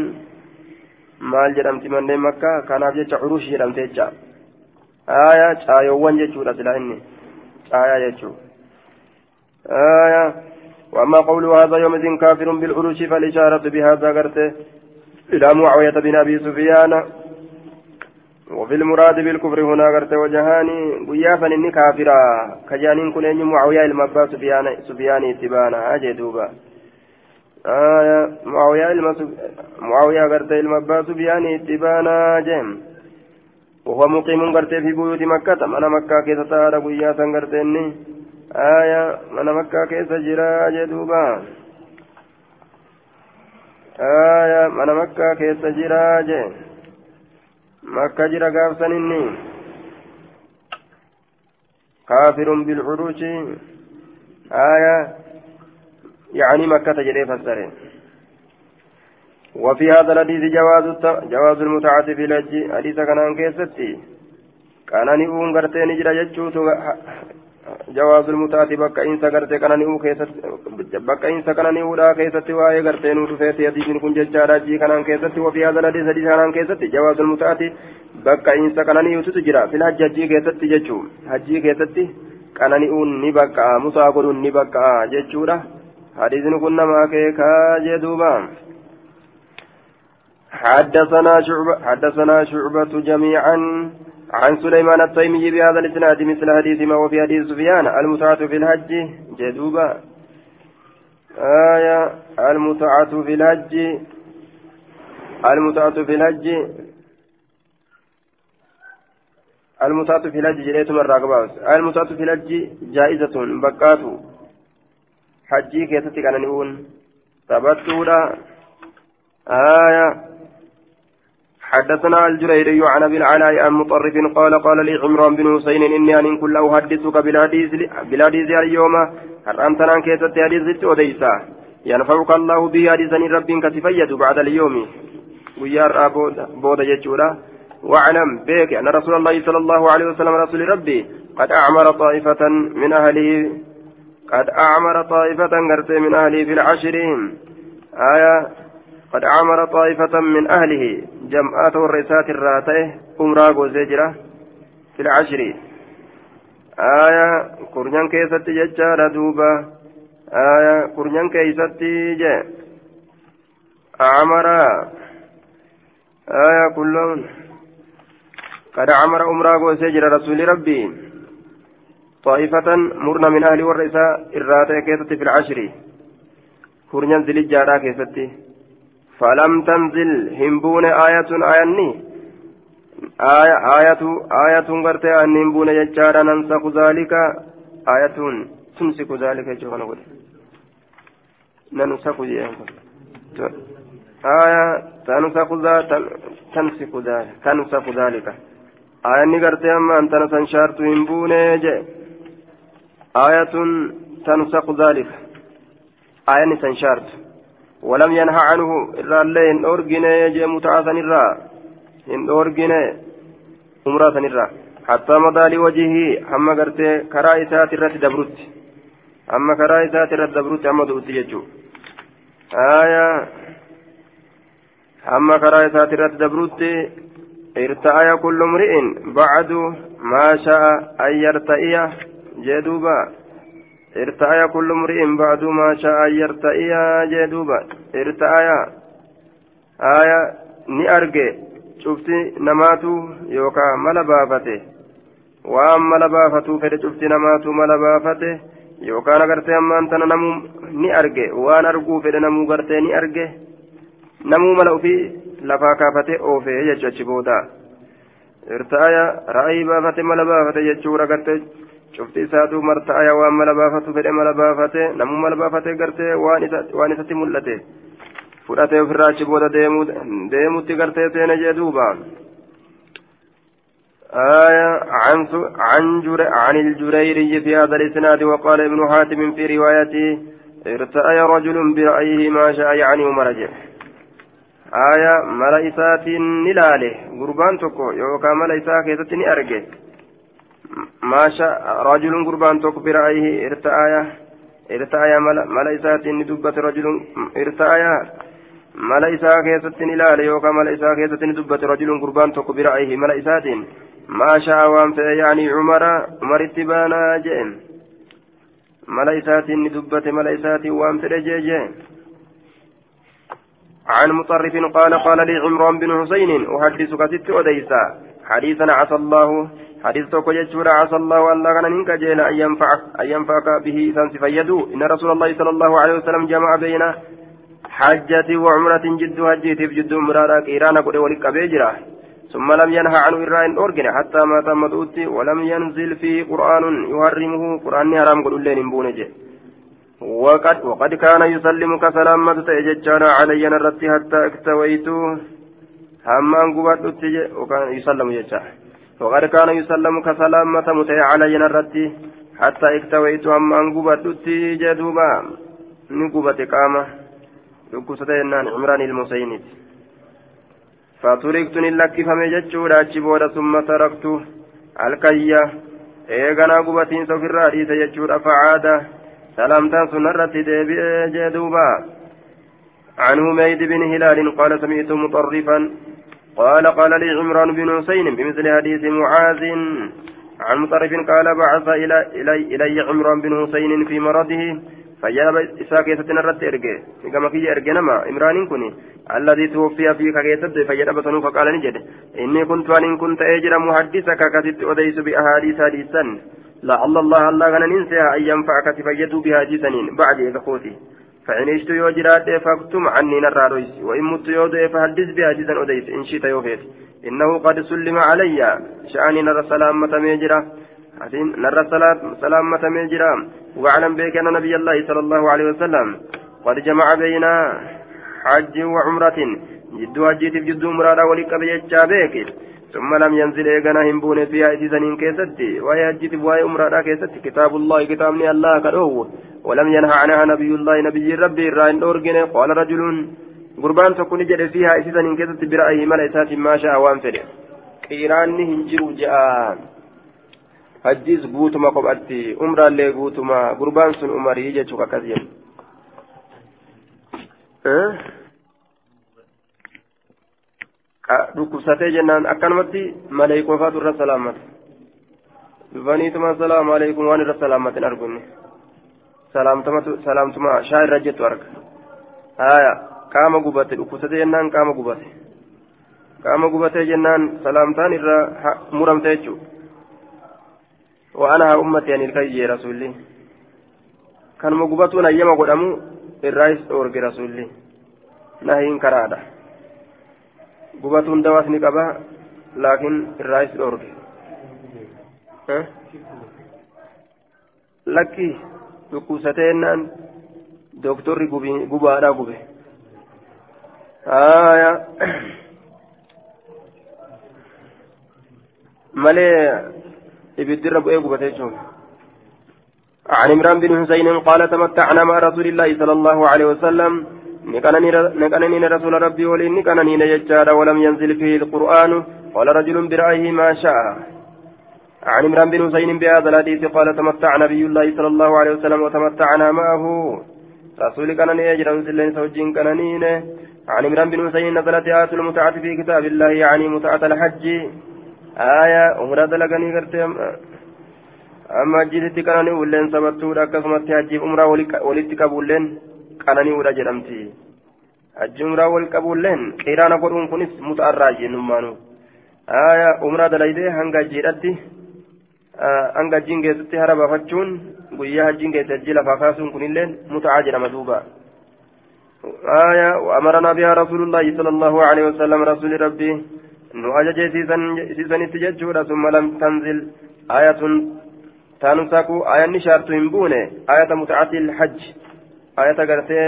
maal jedhamti manneen makkaa kanaaf jecha curush jedhamte jecha aayaa caayoowwan jechuudha silaa inni caayaa jechuu aayaa وأما قوله هذا يوم إذن كافر بالعروش فالإشارة بهذا قرته إلى معاوية بن أبي سفيان وفي المراد بالكفر هنا قرته وجهاني قيافا إني كافرا كجانين كن معاوية المبا سفيان سفيان اتبانا أجدوبا آية معاوية معاوية قرت المبا سفيان اتبانا جيم وهو مقيم قرتي في بيوت مكة من مكة كيف تارى قيا سنقرتني آية من مكة كيف جرى جدوبا آية من مكة كيف جرى مكة جرى قابسا إني كافر بالعروش آية يعني مكة جري فسره وفي هذا الحديث جواز جواز المتعة في الحج حديث كان كيستي كان نيون غرتي نجرا جچوت جواز المتعة بقى إنسا غرتي كان نيو كيست بقى إنسا كان نيو لا كيستي واي غرتي نو تفيت حديث كن جچارا جي كان كيستي وفي هذا الحديث حديث كان كيستي جواز المتعة بقى إنسا كان نيو تجرا في الحج حجي كيستي جچو حجي كيستي كان نيون ني بقى مسافر ني بقى جچورا حديث كن ما كيكا جدوبا حدثنا شعبة حدثنا شعبة جميعا عن سليمان التيمي بهذا الإسناد مثل حديث ما وفي حديث سفيان المتعة في الحج جدوبا آية المتعة في الحج المتعة في الحج. المتعة في الحج جريت مرة قباس المتعة في الحج جائزة بكات حجي كان نقول ثبتوا آية حدثنا الجريري عن أبي العلاء عن مطرف قال قال لي عمران بن حسين إني أن كل احدثك بالحديث اليوم. حرمتنا كيست حديث وديسا ينفعك الله به حديثا رب كتفيد بعد اليوم. ويار بود يجورا. واعلم بك أن رسول الله صلى الله عليه وسلم رسول ربي قد أعمر طائفة من اهله قد أعمر طائفة من أهله في العشرين. آية قد عمر طائفة من أهله جمعات الرسات الراتئة أمرا غوزيجرة في العشر. آية كرنيان كيست ججارة دوبا آية كرنيان كيست جي. عمر آية كلهم. قد عمر أمرا غوزيجرة رسول ربي. طائفة مرنا من أهل والرساء الراتئة كيست في العشر. كرنيان زلجارة كيستي. فلم تنزل همبون آية آياني؟ آية آية آية غرتي أن همبون يجارا ننسخ ذلك. آية تمسك ذلك جوانا قل ننسخ آية تنسخ ذلك تنسخ ذلك تنسخ ذلك. آية غرتي أما أنت نسنشارت همبون يجي آية تنسخ ذلك. آية نسنشارت ولم ينهى عنه إلا اللين أورجن يجي متعاثا إرى إن أورجن عمرة إرى حتى مضى لوجهه أما قرت كرائسات الرت دبرت أما كرائسات الرت دبرت أما دوت يجو. آية. أما كرائسات الرت دبرت ارتأى كل امرئ بعد ما شاء أن يرتئي. جدوبا ارتأى كل امرئ بعد ما شاء يرتئي جدوبا ارتأى آية ni arge cufti namaatu yookaan mala baafate waan mala baafatuu fedhe cufti namaatu mala baafate yookaan agartee ammaan tana namuu ni arge waan arguu fedhe namuu gartee ni arge namuu mala ofii lafaa kaafate oofee jechuu achi booda irtaaya ra'ayii baafate mala baafate jechuudha gartee cufti isaatu marta'aya waan mala baafatu fedhe mala baafate namuu mala baafate gartee waan isatti mul'ate fudhatee ofirraa achi booda deemutti gartee seene jee duuba آية عن عن جر عن الجريري في هذا الإسناد وقال ابن حاتم في روايته ارتأي رجل برأيه ما شاء يعني ومرجع آية ملائسات نلاله قربان تكو يوكا ما شاء رجل قربان توك برأيه ارتآية ارتآية ملا إسات ندبت رجل ارتآية ملا إساء كيست نلال يوكا ملا إساء كيست ندبت رجل قربان توك برأيه ملا إسات ما شاء وان يعني عمر عمر اتبانا جئن. ملا إسات ندبت ملا إسات وان جئن. عن مطرف قال قال لي عمران بن حسين أحدثك ست أديسا حديثا عسى الله حديث توكو جتشورا عسى الله أن كان منك جيل أن ينفعك أن ينفعك به إنسان فيدو. إن رسول الله صلى الله عليه وسلم جمع بين حجة وعمرة جد هجيت جد مرارا كيرانا قد ولك بيجرا ثم لم ينهى عنه إرائن أورجن حتى ما تم دوتي ولم ينزل فيه قرآن يحرمه قرآن حرام قل لين بونجه وقد وقد كان يسلم كسلامة تأججانا علي نرتي حتى اكتويت. همان قبات يسلم يجا وقد كان يسلم كسلامة متي علي نرتي حتى اكتويت همان قبات جدوبا نقبت قامة لكسة عمران المسينيت فتركت نلكفم جتشورا أجبودا ثم تركت الكية إيغانا قبتين سفر حديث جتشورا فعاد سلامتا سنرت ديبئ جدوبا عن هميد بن هلال قال سمعت مطرفا قال قال لي عمران بن حسين بمثل حديث معاذ عن مطرف قال بعث إلى إلي, إلي عمران بن حسين في مرضه فجاب إساء كيسة نرت إرجع. كما في إرجع نما إمران كوني. الذي توفي في كيسة فجاب بطنه فقال نجد إني كنت وأن كنت أجر محدثك كتبت أديس بأحاديث حديثا. لعل الله الله غنى ننسى أن ينفعك تفيدوا بها جسنين بعد إذا فإن عشت يوجرات فاكتم عني نرى وإن مت يود فحدث بها جسن أديس إن شئت يوفيت إنه قد سلم علي شأني نرى سلامة ميجرة نرى سلامة ميجرة وأعلم بك أن نبي الله صلى الله عليه وسلم قد جمع بين حج وعمرة. جد حجيت في جد عمرة ولك بيجا بك ثم لم ينزل إيغانا همبون فيها إتسانين كيستي. وهي حجيت عمرة كيستي. كتاب الله كتابني الله كدوه. ولم ينهى عنها نبي الله نبي ربي الرائن أورجن قال رجل قربان تكون جد فيها إتسانين كيستي برأيه ملئسات ما شاء وانفره قيراني هنجر جاء hajjiis guutuma kophatti umraallee guutuma gurbaan sun umarii jechuudha akkas jedhu. dhukkubsatee jennaan akkanumatti maleekofaatu irra salaammata dhufaniituma salaamu alaikum waan irra salaammatin argunne salaamtuma shaa irra jettu arga haya qaama gubate dhukkubsatee jennaan qaama gubate qaama gubatee jennaan salaamtaan irra muramte jechuudha. وأنا أمتي أن الكي رسولي كان مقبتون أيما قدامو الرئيس أورج رسولي نهين كرادة قبتون دواس نقبا لكن الرئيس أورج أه؟ لكي dhukkubsateennan dooktorri gubaadhaa gube. Malee ibiddirra bu'ee gubate jechuun. عن عمران بن حسين قال تمتعنا مع رسول الله صلى الله عليه وسلم نكنني رسول ربي ولين نكنني نججار ولم ينزل فيه القرآن قال رجل برأيه ما شاء عن عمران بن حسين بهذا الحديث قال تمتع نبي الله صلى الله عليه وسلم وتمتعنا معه رسول كنني يجرى سلين سوجين كنني عن عمران بن حسين نزلت آية المتعة في كتاب الله يعني متعة الحج aayaa umraa dalaganii gartee amma hajjiitti qanani'uulleen sabattuudha akkasumatti hajjiif umraa walitti qabuulleen qanani'uudha jedhamti hajji umraa wal qabuulleen qiraana godhuun kunis muta'arraa jennummaanu aayaa umraa dalaydee hanga hajjiidhatti hanga hajjiin keessatti hara baafachuun guyyaa hajjiin keessa hajjii lafaa kaasuun kunilleen jedhama duuba آية وأمرنا بها رسول الله صلى الله عليه وسلم رسول ربي siisanitti jechuudha summa lam tanzil ayatun taanusaku ayanni shaartu hin buune ayata mutacati ilhajj ayata gartee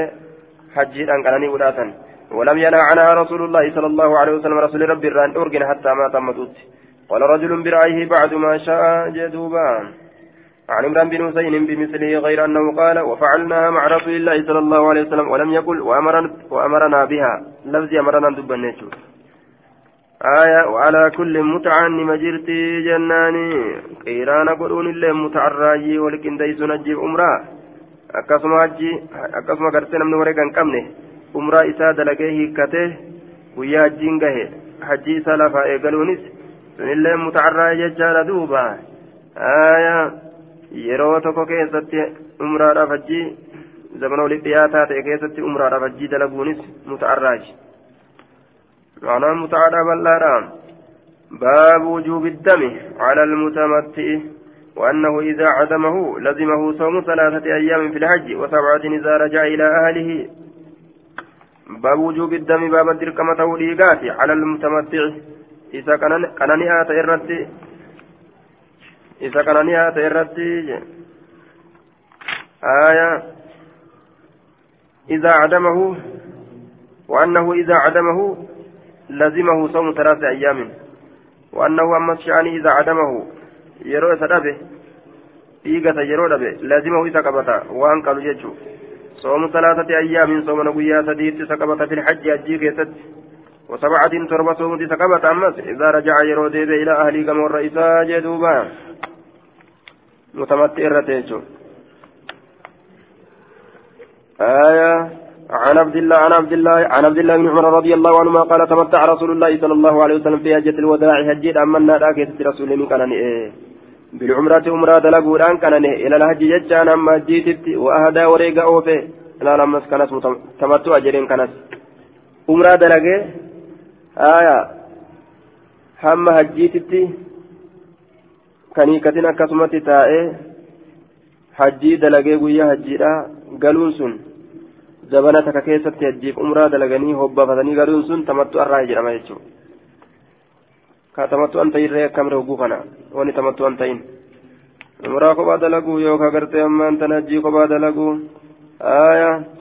hajjiidhaan qananii udhaatan ولم ينهى عنها رسول الله صلى الله عليه وسلم رسول ربي الران أرجن حتى ما تمت قال رجل برأيه بعد ما شاء جدوبا. عن عمران بن حسين بمثله غير أنه قال وفعلناها مع رسول الله صلى الله عليه وسلم ولم يقل وأمرنا, وأمرنا بها. لفظ أمرنا دبنيته آية وعلى كل متعة مجرتي جناني. قيران قرون اللي متعراجي ولكن ديس نجيب أمرا. gartee namni waree kan qabne umraa isaa dalagee hiikkatee guyyaa hajjiin gahe hajji isaa lafaa eegaluunis sunillee mutacarraa jechaadha duuba yeroo tokko keessatti umraadhaaf hajji zamana walitti dhiyaataa ta'e keessatti umraadhaaf hajjii dalaguunis mutacarraaji معناه متعالى بلارا باب وجوب الدم على المتمتع وأنه إذا عدمه لزمه صوم ثلاثة أيام في الحج وسبعة إذا رجع إلى أهله باب وجوب الدم باب الدركمة والإيقات على المتمتع isa qanani'aa ta'e irratti isa qanani'aa ta'e irratti آية إذا عدمه وأنه إذا عدمه لزمه صوم ثلاثة أيام وأنه أما الشأن إذا عدمه يروي سدبه إيغة يروي دبه لازمه إذا قبطا وأن قالوا يجو صوم ثلاثة أيام صوم نقويا سديد سقبط في الحج أجيك يسد وسبعة تربة صوم سقبط أمس إذا رجع يروي ديبه إلى أهلي كما الرئيسا جدوبا. متمتع الرتيجو آية. عن عبد الله عن عبد الله عن عبد الله بن عمر رضي الله عنهما قال تمتع رسول الله صلى الله عليه وسلم في حجة الوداع هجيت أما النار كيست رسول من كان بالعمرة عمرة دلقودان كان إلى الحج ججان أما جيتت وأهدى وريقا أوفي. لا لما كانت تمتع أجرين كانت. عمرة دلقي آية هم هجيتت kaniikatin akkasumatti taa'ee hajjii dalagee guyyaa hajjiidha galuun sun zabana takka keessatti hajjiif umraa dalaganii hobbafatanii galuun sun tamattu arraa jedhama jechuudha ka tamattu an ta'irree akkamire hogguu kana wani tamattu an ta'in umraa kophaa dalaguu yookaan gartee ammaan tan hajjii kophaa dalaguu aayaa.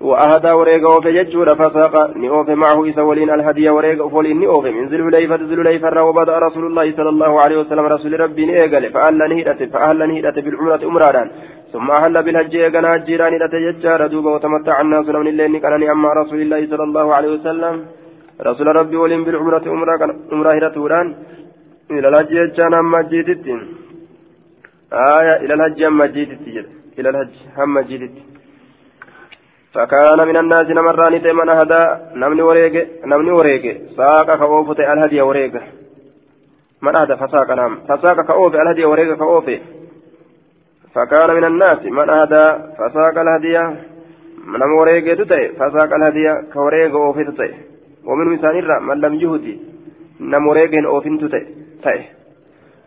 وأهدى وريق أوفي ججود فساق نئوف معه إسولين الهدي وريق أفولين نئوف من ذي الحليفة ذي الحليفة وبدأ رسول الله صلى الله عليه وسلم رسول ربي نئقل فأهل نهدت فأهل نهدت بالعمرة أمراران ثم أهل بالهج يقنا هجيران إلى ججار دوبا وتمتع الناس من الليل نقلني أما رسول الله صلى الله عليه وسلم رسول ربي ولين بالعمرة أمرا هرتوران إلى الهج يجان أما آية إلى الهج أما إلى الهج أما فكان من الناس نمران من هدى نمني وريق نمني وريق. ساق كأوفت الهدي وريق. من هدى فساق نام فساق كأوف الهدي وريق كأوف. فكان من الناس من هدى فساق الهدي. نم وريق تتي فساق الهدي كوريق أوف تتي ومن مثال من لم يهدي. نم وريق أوف تتي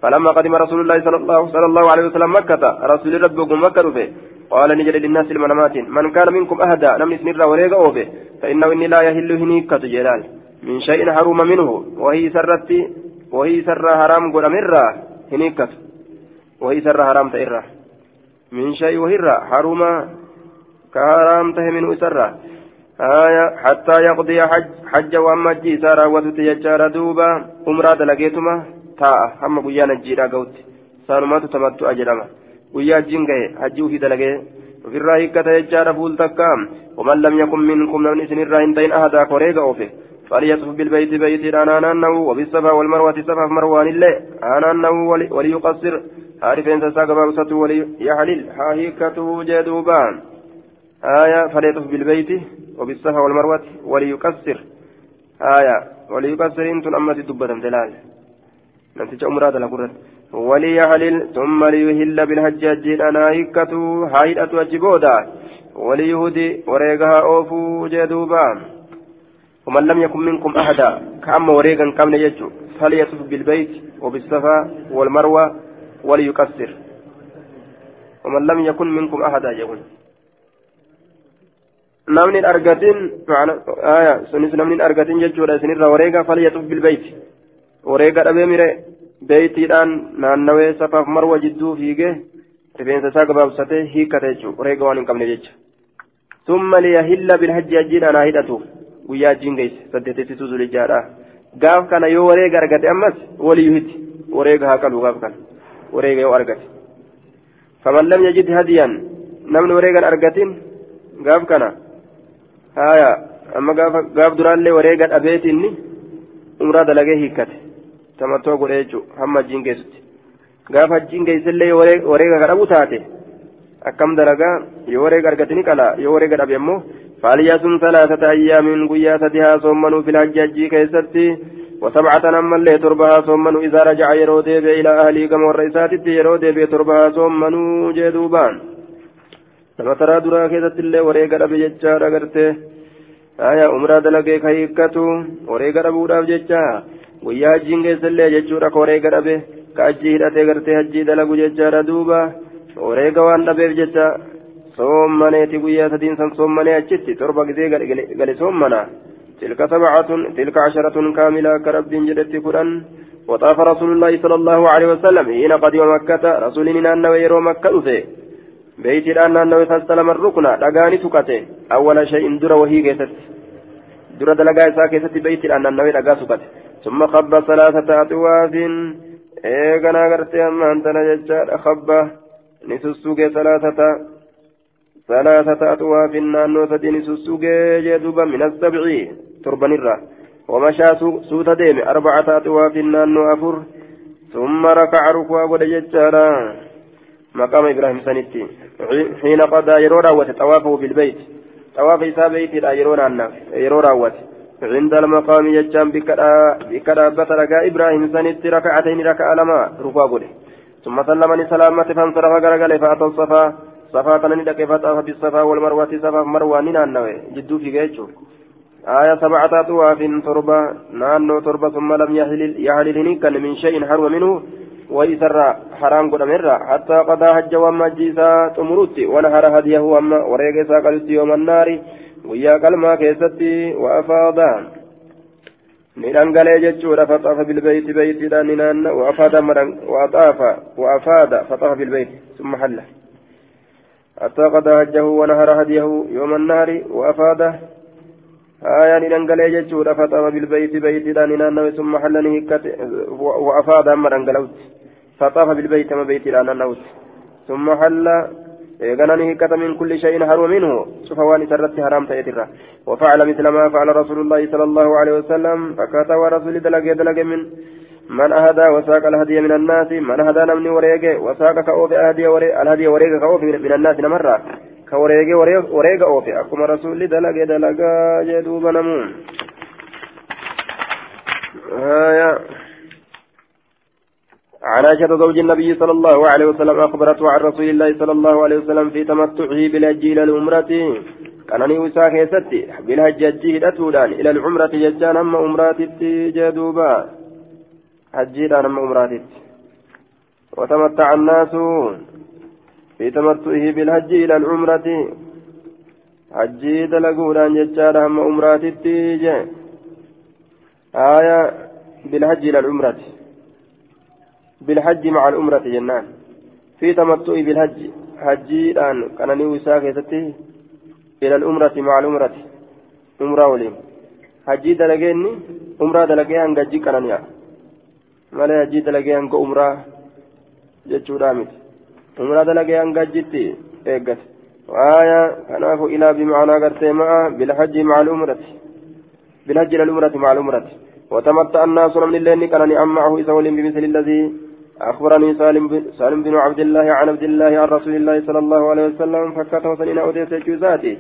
فلما قدم رسول الله صلى الله, صلى الله عليه وسلم مكة رسول ربكم مكة فيه قال نجد للناس المنامات. من كان منكم أهدى نمني سنرى وريق أوفي فإنه إني لا يهل هنيكة جلال من شيء حرم منه وهي سرت وهي سر حرام قل مرة هنيكة. وهي سر حرام تئرة من شيء وهرة حرم كحرام ته منه سر. آية حتى يقضي حج حج وأما جي سارا وتتيجار دوبا أمرا دلقيتما تاء هم قيانا جيرا قوت. سانما تتمتع أجرما. Guyyaa hajjiin gahe hajjii ufii dalagee ofirraa hiikkata jechaadha fuul takka. Waman lam yakun minkum namni isinirraa hin ta'in ahadaa koreega oofe فليطف بالبيت بيت أنا ننو وبالصفا والمروة صفا مروان الله أنا ننو وليقصر عارفين تساق بابسة وليحلل حاهيكته جدوبان آية فليطف بالبيت وبالصفا والمروة وليقصر آية وليقصر أنتم أما تدبة دلال نتيجة أمراد لقرة وليحلل ثم ليهل بالحج أجين أنا هيكتو هايدة أجبودا وليهدي وريقها أوفو جدوبا ومن لم يكن منكم أحدا كأما وريقا قبل يجو فليطف بالبيت وبالصفا والمروة وليكسر ومن لم يكن منكم أحدا يقول namni argatin aya sunis namni argatin jechuudha isinirra wareega falyatuf bilbeyti wareega dhabee mire beeytiidhaan naannawee safaaf marwa jidduu fiigee rifeensa isaa gabaabsatee hiikkate jechuudha wareega waan hin qabne jecha summa liyahilla bilhajji hajjiidhaan haa hidhatu guyyaa hajjiin geesse saddeetessituu zulijaadha gaaf kana yoo wareega argate ammas waliyyuu hiti wareega haa qabu gaaf kana wareega yoo argate faman lam yajid hadiyan namni wareegan argatin gaaf kana haya amma gaaf duraallee wareega dhabeetinni umraa dalagee hiikkate tamatoo godhee jechuudha hamma hajjiin geessutti gaafa hajjiin geessillee wareega kadhabu taate akkam dalagaa yoo wareega argatini qala yoo wareega dhabe ammoo فليصم ثلاثة أيام قيا سدها صومنوا في الحج حجي كيستي وسبعة أما اللي تربها صومنوا إذا رجع يرودي إلى أهلي كما الرئيسات يرودي تربها صومنوا جدوبان nama taraa duraa keessatti illee wareega dhabe jechaa dhagarte aya umraa dalagee ka hiikkatu wareega dhabuudhaaf jecha guyyaa hajjiin keessallee jechuudha ka wareega dhabe ka hajjii hidhatee gartee hajjii dalagu jechaadha duuba wareega waan dhabeef jecha soommaneeti guyyaa sadiin san soommanee achitti torba gisee gale soommana تلك سبعة تلك عشرة كاملة كرب جدت كران وطاف رسول الله صلى الله عليه وسلم حين قدم مكة رسولنا أنه يرو مكة أثي بيت الآن أنه فاستلم الركن دقاني سكته أول شيء در وهي كيست در دلقا إسا كيست بيت الآن أنه دقا سكته ثم خب ثلاثة أطواف. إيقنا قرتي أما أنت نججار خب. نسسوك ثلاثة. ثلاثة أطواف. نانو سدي نسسوك جدوبا من السبع. تربا نرى ومشى سوت ديم أربعة أطواف. نانو أفر. ثم ركع ركوع ودججارا مقام إبراهيم سنتي. حين قضى يرو راوت طوافه بالبيت. طواف إسا بيت لا يرو يرو راوت عند المقام يجام بكرابة رقا إبراهيم سنتي ركعتين ركع لما ركوع قده. ثم سلمني سلامة فانصرف قرقل فأتى الصفا صفا. تنني لك فطاف بالصفا والمروة صفا مروة نانوي جدو في جيتشو. آية سبعة أطواف تربة. نانو تربة ثم لم يحلل يحللني كان من شيء حرم منه. ويسرى حرام قد مرة. حتى قضى حج وما جيسا تمرت. ونهر هديه وما وريق ساقلت يوم النار. ويا كلمة كيستي وأفاض ندنقل جتشورا فطاف بالبيت بيت داننا وأفاد مرن وأطاف وأفاد فطاف بالبيت ثم حله حتى قضى حجه ونهر هديه يوم النار وأفاد آية ندنقل جتشورا فطاف بالبيت بيت داننا ثم حلني وأفاد مرن قلوت فطاف بالبيت ما بيت داننا ثم حل إيغانني هكذا من كل شيء حرم منه شوف واني ترت حرام تأتيرا وفعل مثل ما فعل رسول الله صلى الله عليه وسلم فكات ورسول دلق دلق من من أهدى وساق الهدي من الناس من أهدى نمني وريق وساق كأوف الهدي وريق الهدي وريق كأوف من الناس نمرة كوريق وريق أوف أكما رسول دلق دلق جدوب نمون آية عن عائشة زوج النبي صلى الله عليه وسلم أخبرته عن رسول الله صلى الله عليه وسلم في تمتعه بالحج إلى العمرة. كانني وساك يستي بالحج أتودان إلى العمرة ججان أما عمرات جدوبا. حجيدان أما عمرات وتمتع الناس في تمتعه بالحج إلى العمرة. حجي دلقودان ججان أما عمرات آية بالحج إلى العمرة. بالحج مع الأمرة جنان. في تمتع بالحج حجي الآن كان نوسا كيستي إلى الأمرة مع الأمرة أمرة وليم. حجي دلقيني أمرة دلقيها هنجي كان نيا. مالا حجي دلقيها هنجو أمرة جتشو دامت. أمرة دلقيها هنجي إيقت. وآية كناف إلى بمعنى قرتي مع بالحج مع الأمرة. بالحج إلى الأمرة مع الأمرة. وتمتع الناس من الليل كان أم إذا بمثل الذي أخبرني سالم سالم بن عبد الله عن عبد الله عن رسول الله صلى الله عليه وسلم فكته سنين أوديت جزاتي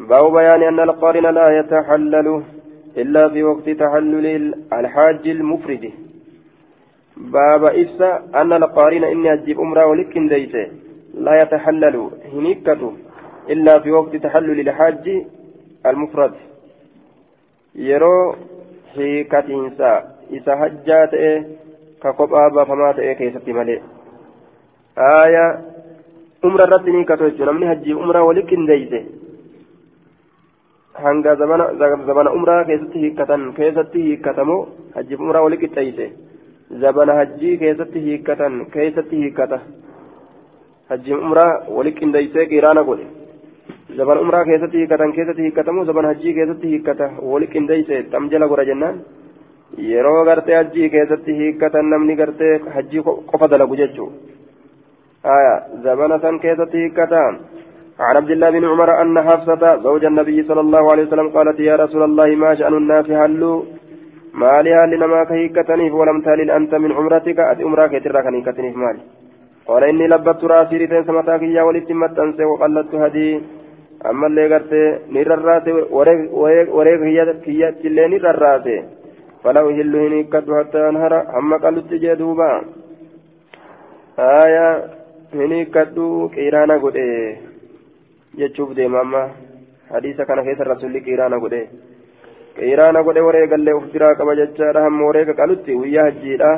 باب بيان أن القارن لا يتحلل إلا في وقت تحلل الحاج المفرد. باب إفسا أن القارن إني أجيب أمره ولكن ديته لا يتحلل هنيكته إلا في وقت تحلل الحاج المفرد. يرو hiikatiinsa isa hajjaa ta'e ka kophaa baafamaa ta'e keessatti malee haaya umra irratti ni hiikatu jechuudha namni hajjii umraa wali qindeeyse hanga zabana umraa keessatti hiikkatan keessatti hiikkatamoo hajjiif umraa wali qixxeeyse zabana hajjii keessatti hiikkatan keessatti hiikkata hajjiif umraa wali qindeeysee qiraana godhe zaban umraa keessatti hiikkatan keessatti hiikkatamu zaban hajjii keessatti hiikkata wali qindeeyse xam jala godha jennaan yeroo gartee hajjii keessatti hiikkatan namni gartee hajjii qofa dalagu jechuu. Aya zabana san keessatti hiikkata عن عبد الله بن عمر أن حفصة زوج النبي صلى الله عليه وسلم قالت يا رسول الله ما شأن الناس هلوا ما لها لنما كهيكتنيف ولم تهلل أنت من عمرتك أتي عمرك ترى كهيكتنيف مالي قال إني لبت راسي رتين سمتاك يا ولتمت أنسي وقلدت هدي ammallee gartee ni rarraate wareega kiyyattillee ni rarraate fala uhillu hin hiikkadhu hattaa anhara hamma qalutti jee duuba aya hin hiikkadhu qiiraana godhe jechuuf deema amma hadiisa kana keessa rasulli qiiraana godhe qiiraana godhe wareegallee uf biraa qaba jechaadha hamma wareega qalutti guyyaa hajjiidha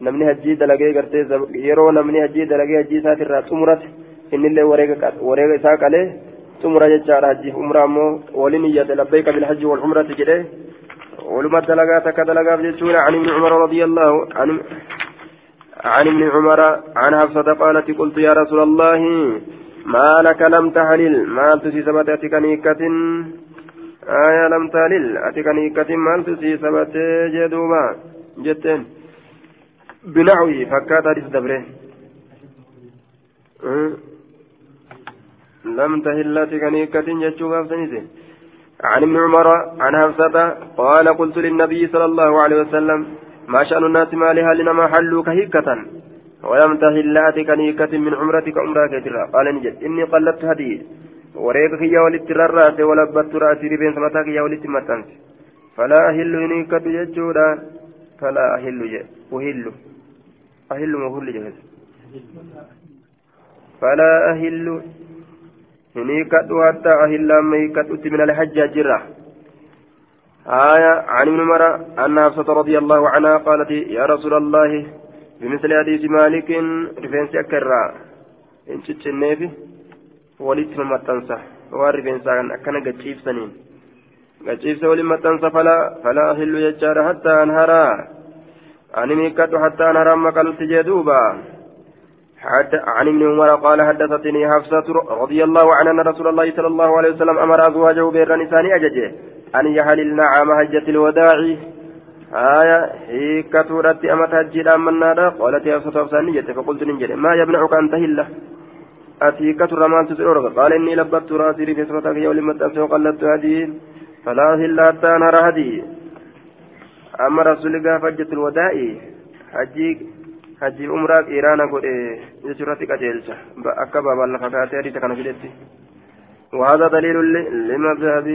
namni hajjii dalagee gartee yeroo namni hajjii dalagee hajjii isaatirraa xumurate innillee wareega isaa qalee tumura jechaadha hajjiif umraa ammoo waliin iyyate labbayka bilhajji walcumrati jedhe ولما دلقات كدلقات جتشون عن ابن عمر رضي الله عن عن ابن عمر عن حفصة قالت قلت يا رسول الله ما لك لم تحلل؟ ما تسي سبت أتكنيكة آية لم تحلل. أتكنيكة ما تسي سبت جدوبا. جتين بنحوي فكات حديث دبره. لم تهل أتكنيكة جتشوبا سنيسي عن ابن عمر عن حفصة قال قلت للنبي صلى الله عليه وسلم ما شأن الناس ما لها لنما حلوا كهيكة؟ ولم تهل كنيكة من عمرتك عمرك ترى قال نجد إني قلبت هدي وريك يا ولدت الراس ولبت راسي ربين سمتاك يا ولدت متنس فلا أهل هنيكة يجودا. فلا أهل أهل. أهل مهل جهز فلا أهل هنيكة حتى أهل ما يكتت من الحج جرة آية عن ابن عمر أن حفصة رضي الله عنها قالت يا رسول الله بمثل حديث مالك رفين سكرا إن تتشنيفي وليت ما تنسى ورفين سكن أكن قتشيف سنين قتشيف سولي ما تنسى فلا فلا أهل يجار حتى أنهرا أني ميكت حتى أنهرا ما قالت جدوبا عن ابن عمر قال حدثتني حفصة رضي الله عنها أن رسول الله صلى الله عليه وسلم أمر أزواجه بير نساني أججه أن يحللن عام حجة الوداع. آية هيك تورت أمت هجي أمنا قالت يا حفصة أفسانية فقلت ننجل ما يمنعك أن تهل؟ أتيك ترمان تسعرك قال إني لبت رأسي في سمتك يوم تأسي وقلت هدي. فلا هل حتى نرى هدي. أما رسولك حجة الوداع. حجيك hajji umraa qiiraana godhe jechuurratti qajeelcha. Akka baabaan lafa kaatee hadiisa kana وهذا دليل لمذهب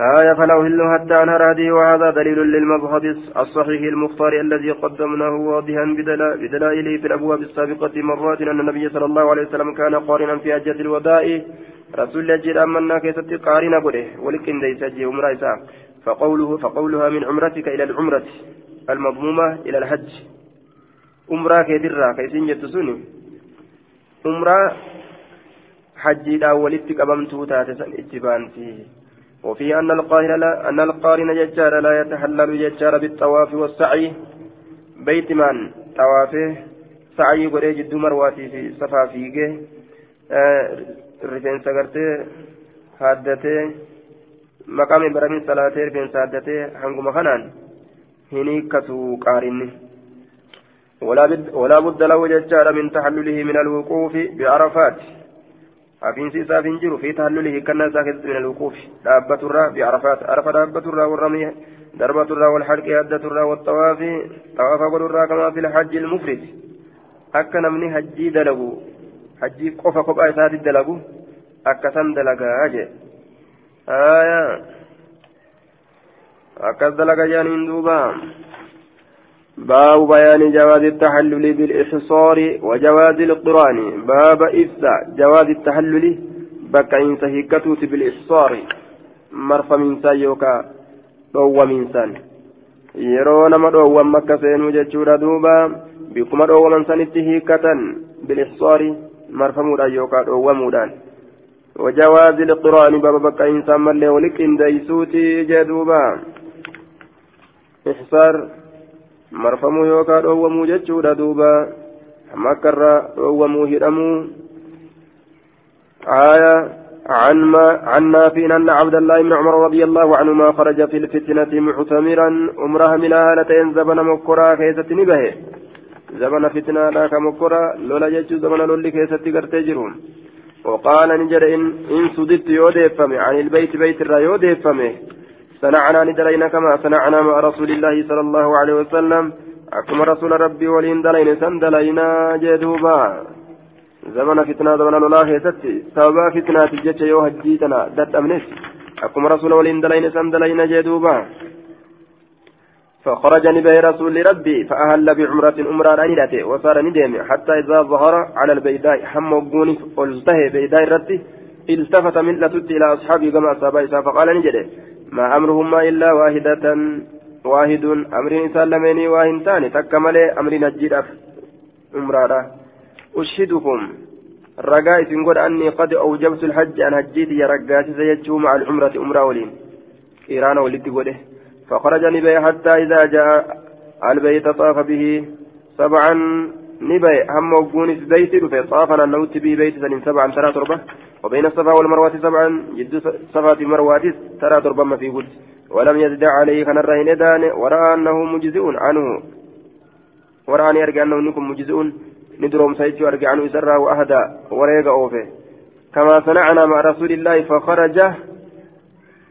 آية فلو هل حتى أنهر هذه وهذا دليل للمذهب الصحيح المختار الذي قدمناه واضحا بدلائله في الأبواب السابقة مرات أن النبي صلى الله عليه وسلم كان قارنا في حجة الوداع رسول الله أمنا كيست قارنا قده ولكن ليس عمره فقوله فقولها من عمرتك إلى العمرة المضمومة إلى الحج umraa keetirraa ka isin jettu suni umraa hajjiidhaan walitti qabamtuu taate san itti baanti وفي أن القارن لا أن القارن ججار لا يتحلل ججار بالطواف والسعي بيت من طوافه سعي قري جد مرواتي في صفا فيجه رفين سقرته هادته مقام برمين صلاة رفين سادته هنقم خنان هني كسو قارنه ولا بد ولا بد له ججار من تحلله من الوقوف بعرفات أفين سيسا فينجر في تحلله كنا ساكت من الوقوف. دابة الرا بعرفات عرف دابة الرا والرمي. دربة الرا والحلق. يدة الرا والطواف. طواف قل الرا كما في الحج المفرد. أكا نمني حجي دلقو حجي قفا قبا إسات دلقو أكا سن دلقا أجي آية. أكا دلقا جانين دوبا. باب بيان جواز التحلل بالإحصار وجواز القران باب إفسا جواز التحلل بك إن سهيكتوت بالإحصار مرفى من سايوكا دو من سان yeroo nama dhoowwan makka seenuu jechuudha duuba bikkuma dhoowwaman sanitti hiikkatan bilixsaari marfamuudhaan yookaan dhoowwamuudhaan wajawaazi liqiraani baba bakka insaan mallee wali qindeeysuuti jee duuba ixsaar marfamuu yookaan dhoowwamuu jechuudha duuba. Makkarra dhoowwamuu hidhamuu. آية عن ما عن نافع أن عبد الله بن عمر رضي الله عنهما خرج في الفتنة معتمرا أمره من آلتين زبن مكرا كيسة نبه زبن فتنة لا كمكرا لولا جج زبن لولي كيسة قرتجرون وقال نجر إن إن سددت يوديفم عن البيت بيت الرا يوديفم صنعنا ندلين كما صنعنا مع رسول الله صلى الله عليه وسلم. أكما رسول ربي ولين دلين سندلينا جدوبا. زمن فتنة زمن الله يستي سبب فتنة تجج يو هجيتنا دت أمنس. أكما رسول ولين دلين سندلينا جدوبا. فخرج نبي رسول ربي فأهل بعمرة أمرا رانيته وصار ندم. حتى إذا ظهر على البيداء حم وقوني قلته بيداء رتي التفت من لتت إلى أصحابه كما أصحابه فقال نجده ما أمرهما إلا واحدة واحد. أمر سلمني واهنتان تكمل أمر نجد أمرارا. أشهدكم. رجاء سنقول أني قد أوجبت الحج أن هجيت يا رجاء سيجتو مع العمرة أمرا ولين. إيران ولدت قوله فخرج نبي حتى إذا جاء البيت طاف به. سبعا. نبي. هم وقوني في بيت فطافنا النوت به بيت سبعا ترى تربة وبين الصفا والمروة سبعا جد صفات مروات ترى تربة ما في قدس ولم يزد عليه كان الرهين دان ورأى أنه مجزئ عنه. ورأى أن يرجع أنه نكون مجزئ. ندرهم سيجو أرجع عنه سرا وأهدى وريق أوفه. كما صنعنا مع رسول الله فخرج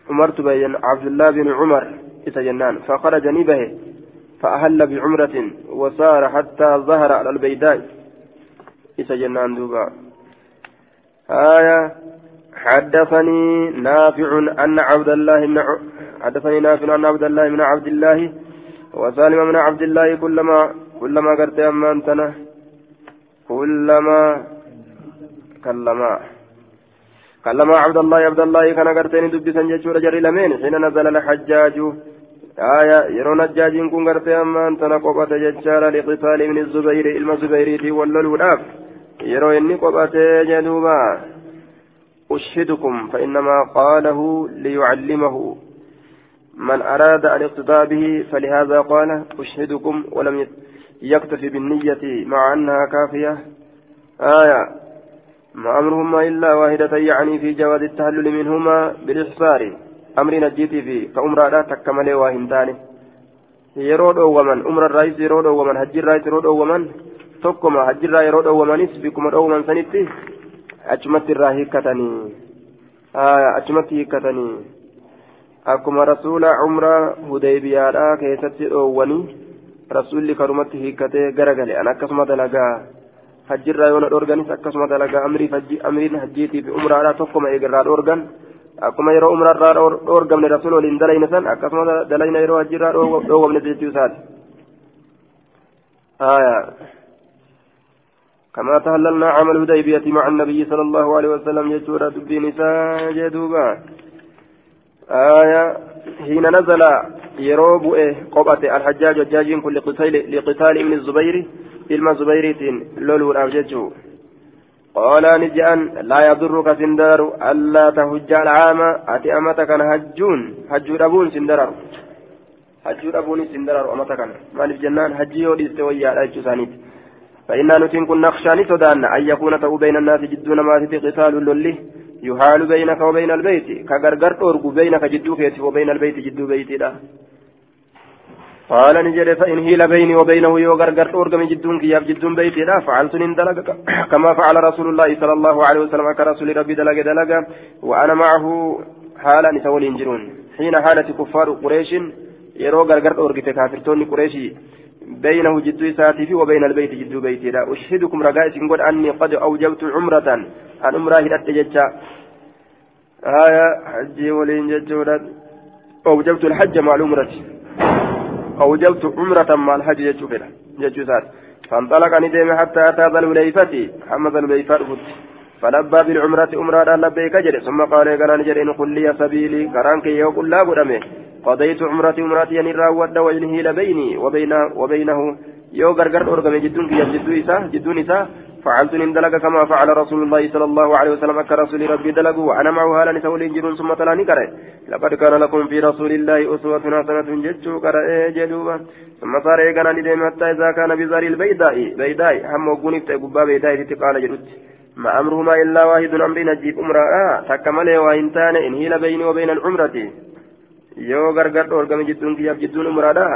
عمرت بين عبد الله بن عمر إتجنان فخرج نبه فأهل بعمرة وسار حتى ظهر على البيداء. إتجنان دوبا. آية حدثني نافع أن عبد الله بن حدثني نافع أن عبد الله بن عبد الله وسالم بن عبد الله كلما كلما قرت أما أنتنا كلما كلما كلما عبد الله عبد الله كان قرتين دبسا جيشورا جري لمين؟ حين نزل الحجاج. آية يرون الجاجين كن قرتي أما أنتنا قبة ججارا لقتال من الزبير إلما الزبيري واللول يرو إني قبة جدوبا أشهدكم فإنما قاله ليعلمه من أراد الاقتداء به فلهذا قال أشهدكم ولم يكتفي بالنية مع أنها كافية آية ما أمرهما إلا واحدة يعني في جواز التهلل منهما بالإحصار أمر نجيتي في كأمرا تكمل واهنتاني yeroo dhoowwaman umra irraayis yeroo dhoowwaman hajji irraayis yeroo dhoowwaman tokkuma hajji irraa yeroo dhoowwamanis bikkuma dhoowwaman sanitti achumatti irraa hiikkatanii achumatti hiikkatanii akkuma rasuula umraa hudaybiyaadhaa keessatti dhoowwanii rasuulli karumatti hiikkatee garagale an akkasuma dalagaa hajjirraa yoo na dhoorganis akkasuma dalagaa amriin hajjiitiif umraadhaa tokkuma eegarraa dhoorgan akkuma yeroo umrarraa dhoorgamne rasuul waliin dalayne san akkasuma dalayna yeroo hajjirraa dhoowwamne jechuu isaati كما تهللنا عمل الهديبية مع النبي صلى الله عليه وسلم يجور دبي نساء جدوبا. آية حين نزل يروب إيه قبأة الحجاج والجاج كل قتال لقتال ابن الزبير إلما زبيريت لولو الأبججو قال نجأن لا يضرك سندر ألا تهج العام أتي أمتك هجون هجون أبون سندر هجون أبون سندر أمتك. مالف جنان هجي وديست ويا أجو سانيت فإنا نتين كن نخشى نتدان أن يكون تو بين الناس جدون ما قتال لله يحال بينك وبين البيت كغرغر أورغو بينك جدو كيتي وبين البيت جدو بيتي قال نجد فإن هيل بيني وبينه يو غرغر أورغم جدون كياب جدون بيتي لا فعلت دلق كما فعل رسول الله صلى الله عليه وسلم كرسول ربي دلق دلق وأنا معه حالا نسول ينجرون حين حالة كفار قريش يرو غرغر أورغت كافرتون قريشي بينه جدو ساتي وبين البيت جدو بيتي لا. أشهدكم رقائس قد أني قد أوجبت عمرة. أن عمرة هدت ججا حجي ولين ججورات أوجبت الحج مع العمرة. أوجبت عمرة مع الحج ججوفنا ججوسات فانطلق ندم حتى أتى ذا الوليفة. حمد الوليفة فلبى بالعمرة عمرة لبيك جري ثم قال قال نجري إن قل لي سبيلي. كرانك يقول لا قدمه قضيت عمرتي عمرتي يعني راود وإن هيل بيني وبين وبينه. يو غرغر أرغم جدون كي جدو إسا جدون إسا. فعلت دلق كما فعل رسول الله صلى الله عليه وسلم كرسول ربي دلق وأنا معه هالا نسول جنون ثم تلاني كره. لقد كان لكم في رسول الله أسوة حسنة جدو كره. جدوبا. ثم صار إيقنا ندم حتى إذا كان بزار البيداء بيداء. هم وقوني تقبا بيداء تقال جدوت. ما أمرهما إلا واحد أمر نجيب أمرا. تكمل وإنتان إن هي بيني وبين العمرة. Yoo gargar dhoorgame jidduun kiyyaaf jidduun umraadha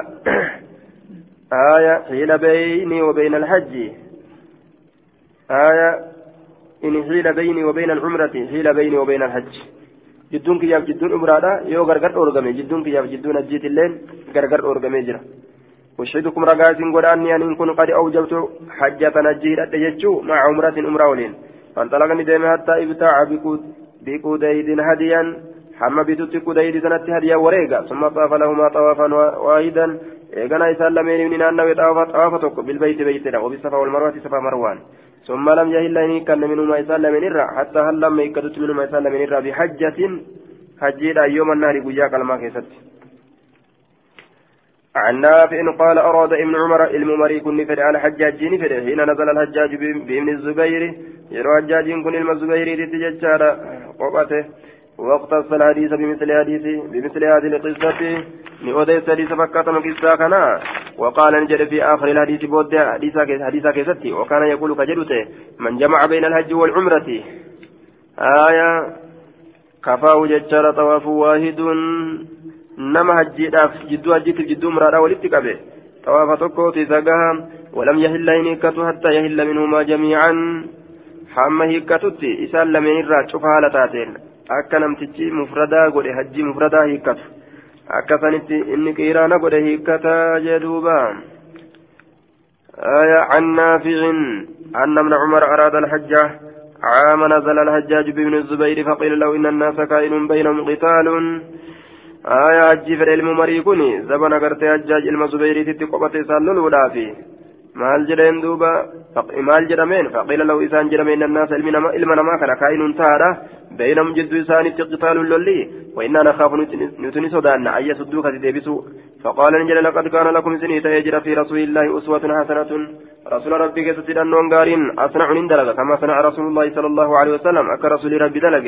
آية حيل بيني وبين الحج آية إن حيل بيني وبين العمرة حيل بيني وبين الحج جدون كياف جدون عمرة يو غرغر أورغمي جدون كياف جدون الجيت الليل غرغر أورغمي جرا أشهدكم رقاس قد أني أن كن قد أوجبت حجة نجيل أتججو مع عمرة أمرا ولين فانطلقني دائما حتى ابتاع بكوديد هديا حما بيتوت كوديد سنت هديا وريقا ثم طاف لهما طوافا واحدا إسان لمن من أنه طواف توك بالبيت بيتنا وبالصفا والمروة صفا مروان ثم لم يهل إن كان منهما إسان لمن الرا حتى هل لما يكدت منهما إسان لمن الرا بحجة حجيدا يوم النهر قجاك الماء كيست عن نافع قال أراد ابن عمر الممري كن فد على حجاج نفد حين نزل الحجاج بابن الزبير يروى حجاج كن الزبير تتججار قبته واقتص الحديث بمثل حديث بمثل هذه القصة لأوديس حديث فكة مكسا كنا وقال نجد في آخر الحديث بود حديثا كيستي وكان يقول كجدته من جمع بين الحج والعمرة آية كفاه ججار طواف واحد hajjiidhaaf jidduu hajjiitiif jidduu muraadhaa walitti qabe xawaafa tokkooti sagaha walam yahilla hin hiikkatu hattaa yahilla minhumaa jamiican hamma hiikkatutti isaan lameen irraa cufa haala taateen akka namtichi mufradaa godhe hajjii mufradaa hiikkatu akka sanitti inni qiiraana godhe hiikkataa jedhuuba عن نافع أن ابن عمر أراد الحج عام نزل الحجاج بن الزبير فقيل له إن الناس كائن بينهم قتال آية ilmu marii kun zabana gartee hajjaaj ilma zubeyriititti qophate isaan loluudhaafi maal jedheen duuba? Maal jedhameen? Faqiila lahu isaan jedhameen annaasa ilma namaa kana kaa'inuun tahaadha بينهم جد إساني قتال لولي وإنا نخاف نتني صدان أن يصدوك تدبسوا فقال نجل لقد كان لكم سنة يجرى في رسول الله أسوة حسنة رسول ربي كتسير النونغارين أصنع دلق كما صنع رسول الله صلى الله عليه وسلم أك رسول ربي دلق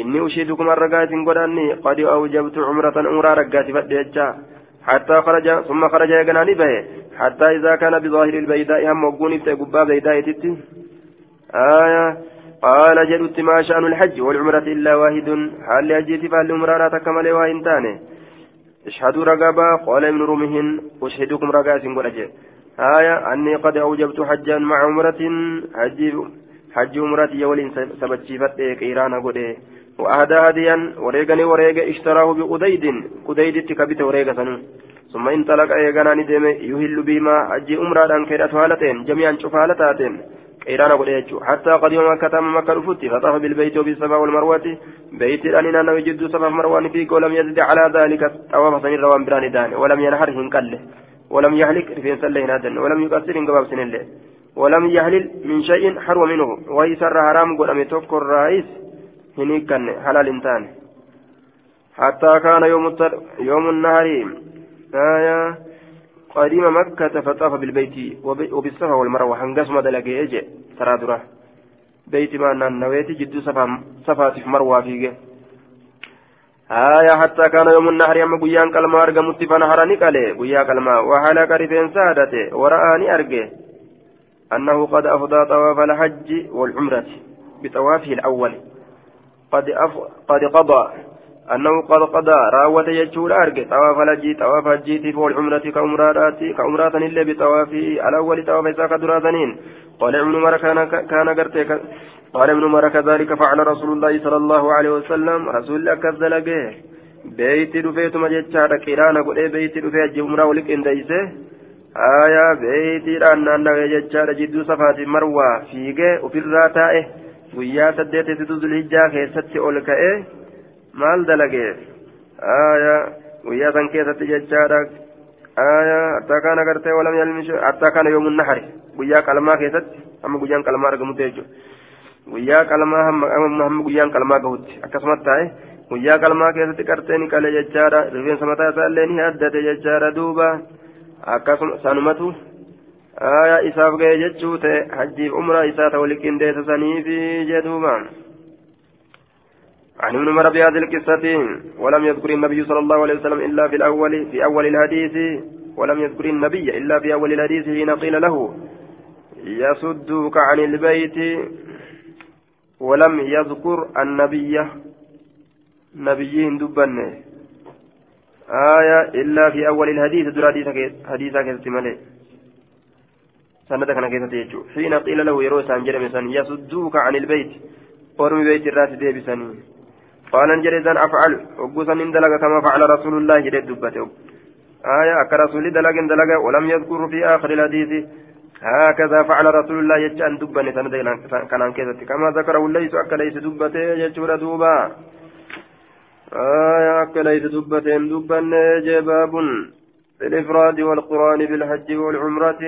إني أشهدكم الرقات قداني قد أوجبت عمرة أمرا رقات فديجا حتى خرج ثم خرج يقناني به حتى إذا كان بظاهر البيداء هم وقوني بتقبا بيداء تتي. آية. قال جدت ما شأن الحج والعمرة إلا واحد. حال أجيت فالعمرة تكمل وإن تاني؟ اشهدوا رقبا قال ابن رمهن أشهدكم رقاس ورجع آية. أني قد أوجبت حجا مع عمرة. حج حج عمرة يولين سبتشي فتيك إيران قده وأهدى هديا وريقني وريق اشتراه بقديد قديد تكبت وريق سنو. ثم انطلق ايغانا ندم يهل بما عمرة أن كيرت هالتين جميعا شوف هالتاتين قيرانا قد يجو. حتى قدم مكة مكة رفت فطاف بالبيت وبالصفا والمروة. بيت الأنين ويجد صفا مروان فيك ولم يزد على ذلك. طواف سنين روان براني دان. ولم ينحر هنكله ولم يهلك رفين سلين هذا ولم يقصر قباب له. ولم يهلل من شيء حرم منه. ويسر حرام قل أم يتوكل الرئيس. هنيكن حلال انتان حتى كان يوم التر يوم النهر آية قديم مكة فطاف بالبيت وبالصفا والمروة هنقسم دلقي اجي ترى درا بيت ما نويت جدو صفا صفا في مروة فيك آية حتى كان يوم النهر يوم قيان كلمة أرقى متفن هراني قالي قيا كلمة وحلق رفين سادته ورآني أرقى أنه قد أفضى طواف الحج والعمرة بطوافه الأول قد أف... قد قضى. أنه قد قضى. راوة يجول أرجع. طواف الحج طواف الجيت والعمرة كأمرات كأمرات إلا بطوافه الأول طواف إساك دراسنين قال ابن عمر كان كان قرتك قال ابن عمر كذلك فعل رسول الله صلى الله عليه وسلم. رسول الله كذلك. بيت دفيت مجتشار كيرانا قل بيت دفيت جمرة ولك إن ديسه آية بيت رأنا أنه يجتشار جدو صفات مروة فيك وفي guyyaa saddeetitti zulhijjaa keessatti ol ka'ee maal dalageef guyyaa san keessatti jechaadha. Hatta kaan agartee walam yalmishu? Hatta kaan yoomuun nahari. Guyyaa qalmaa keessatti amma guyyaan qalmaa argamutti jechuudha guyyaa qalmaa hamma guyyaan qalmaa gahutti akkasumas taa'e guyyaa qalmaa keessatti qartee ni qale jechaadha. Rifeensa mataa isaa illee ni addate jechaadha duuba. Akkasuma sanumatu. Isaaf ga'e jechuu ta'e hajjiif umraa isaa ta'u liqindeessa saniifi jedhuuba. عن ابن عمر بهذه القصة ولم يذكر النبي صلى الله عليه وسلم إلا في الأول في أول الحديث ولم يذكر النبي إلا في أول الحديث حين قيل له يصدوك عن البيت ولم يذكر النبي نبيين دبن آية إلا في أول الحديث در سنة كان كيست حين قيل له يروس عن جرم يصدوك عن البيت ورمي بيت الراس ديبسني قال انجل إذن أفعل وقوسا دلق كما فعل رسول الله جديد دبته آية أك رسول دلق دلق ولم يذكر في آخر الحديث هكذا فعل رسول الله يجعل دبني سند كان كذا كما ذكره ليس أك ليس دبته يجور دوبا آية أك ليس دبته دبن جباب في الإفراد والقرآن بالحج والعمرة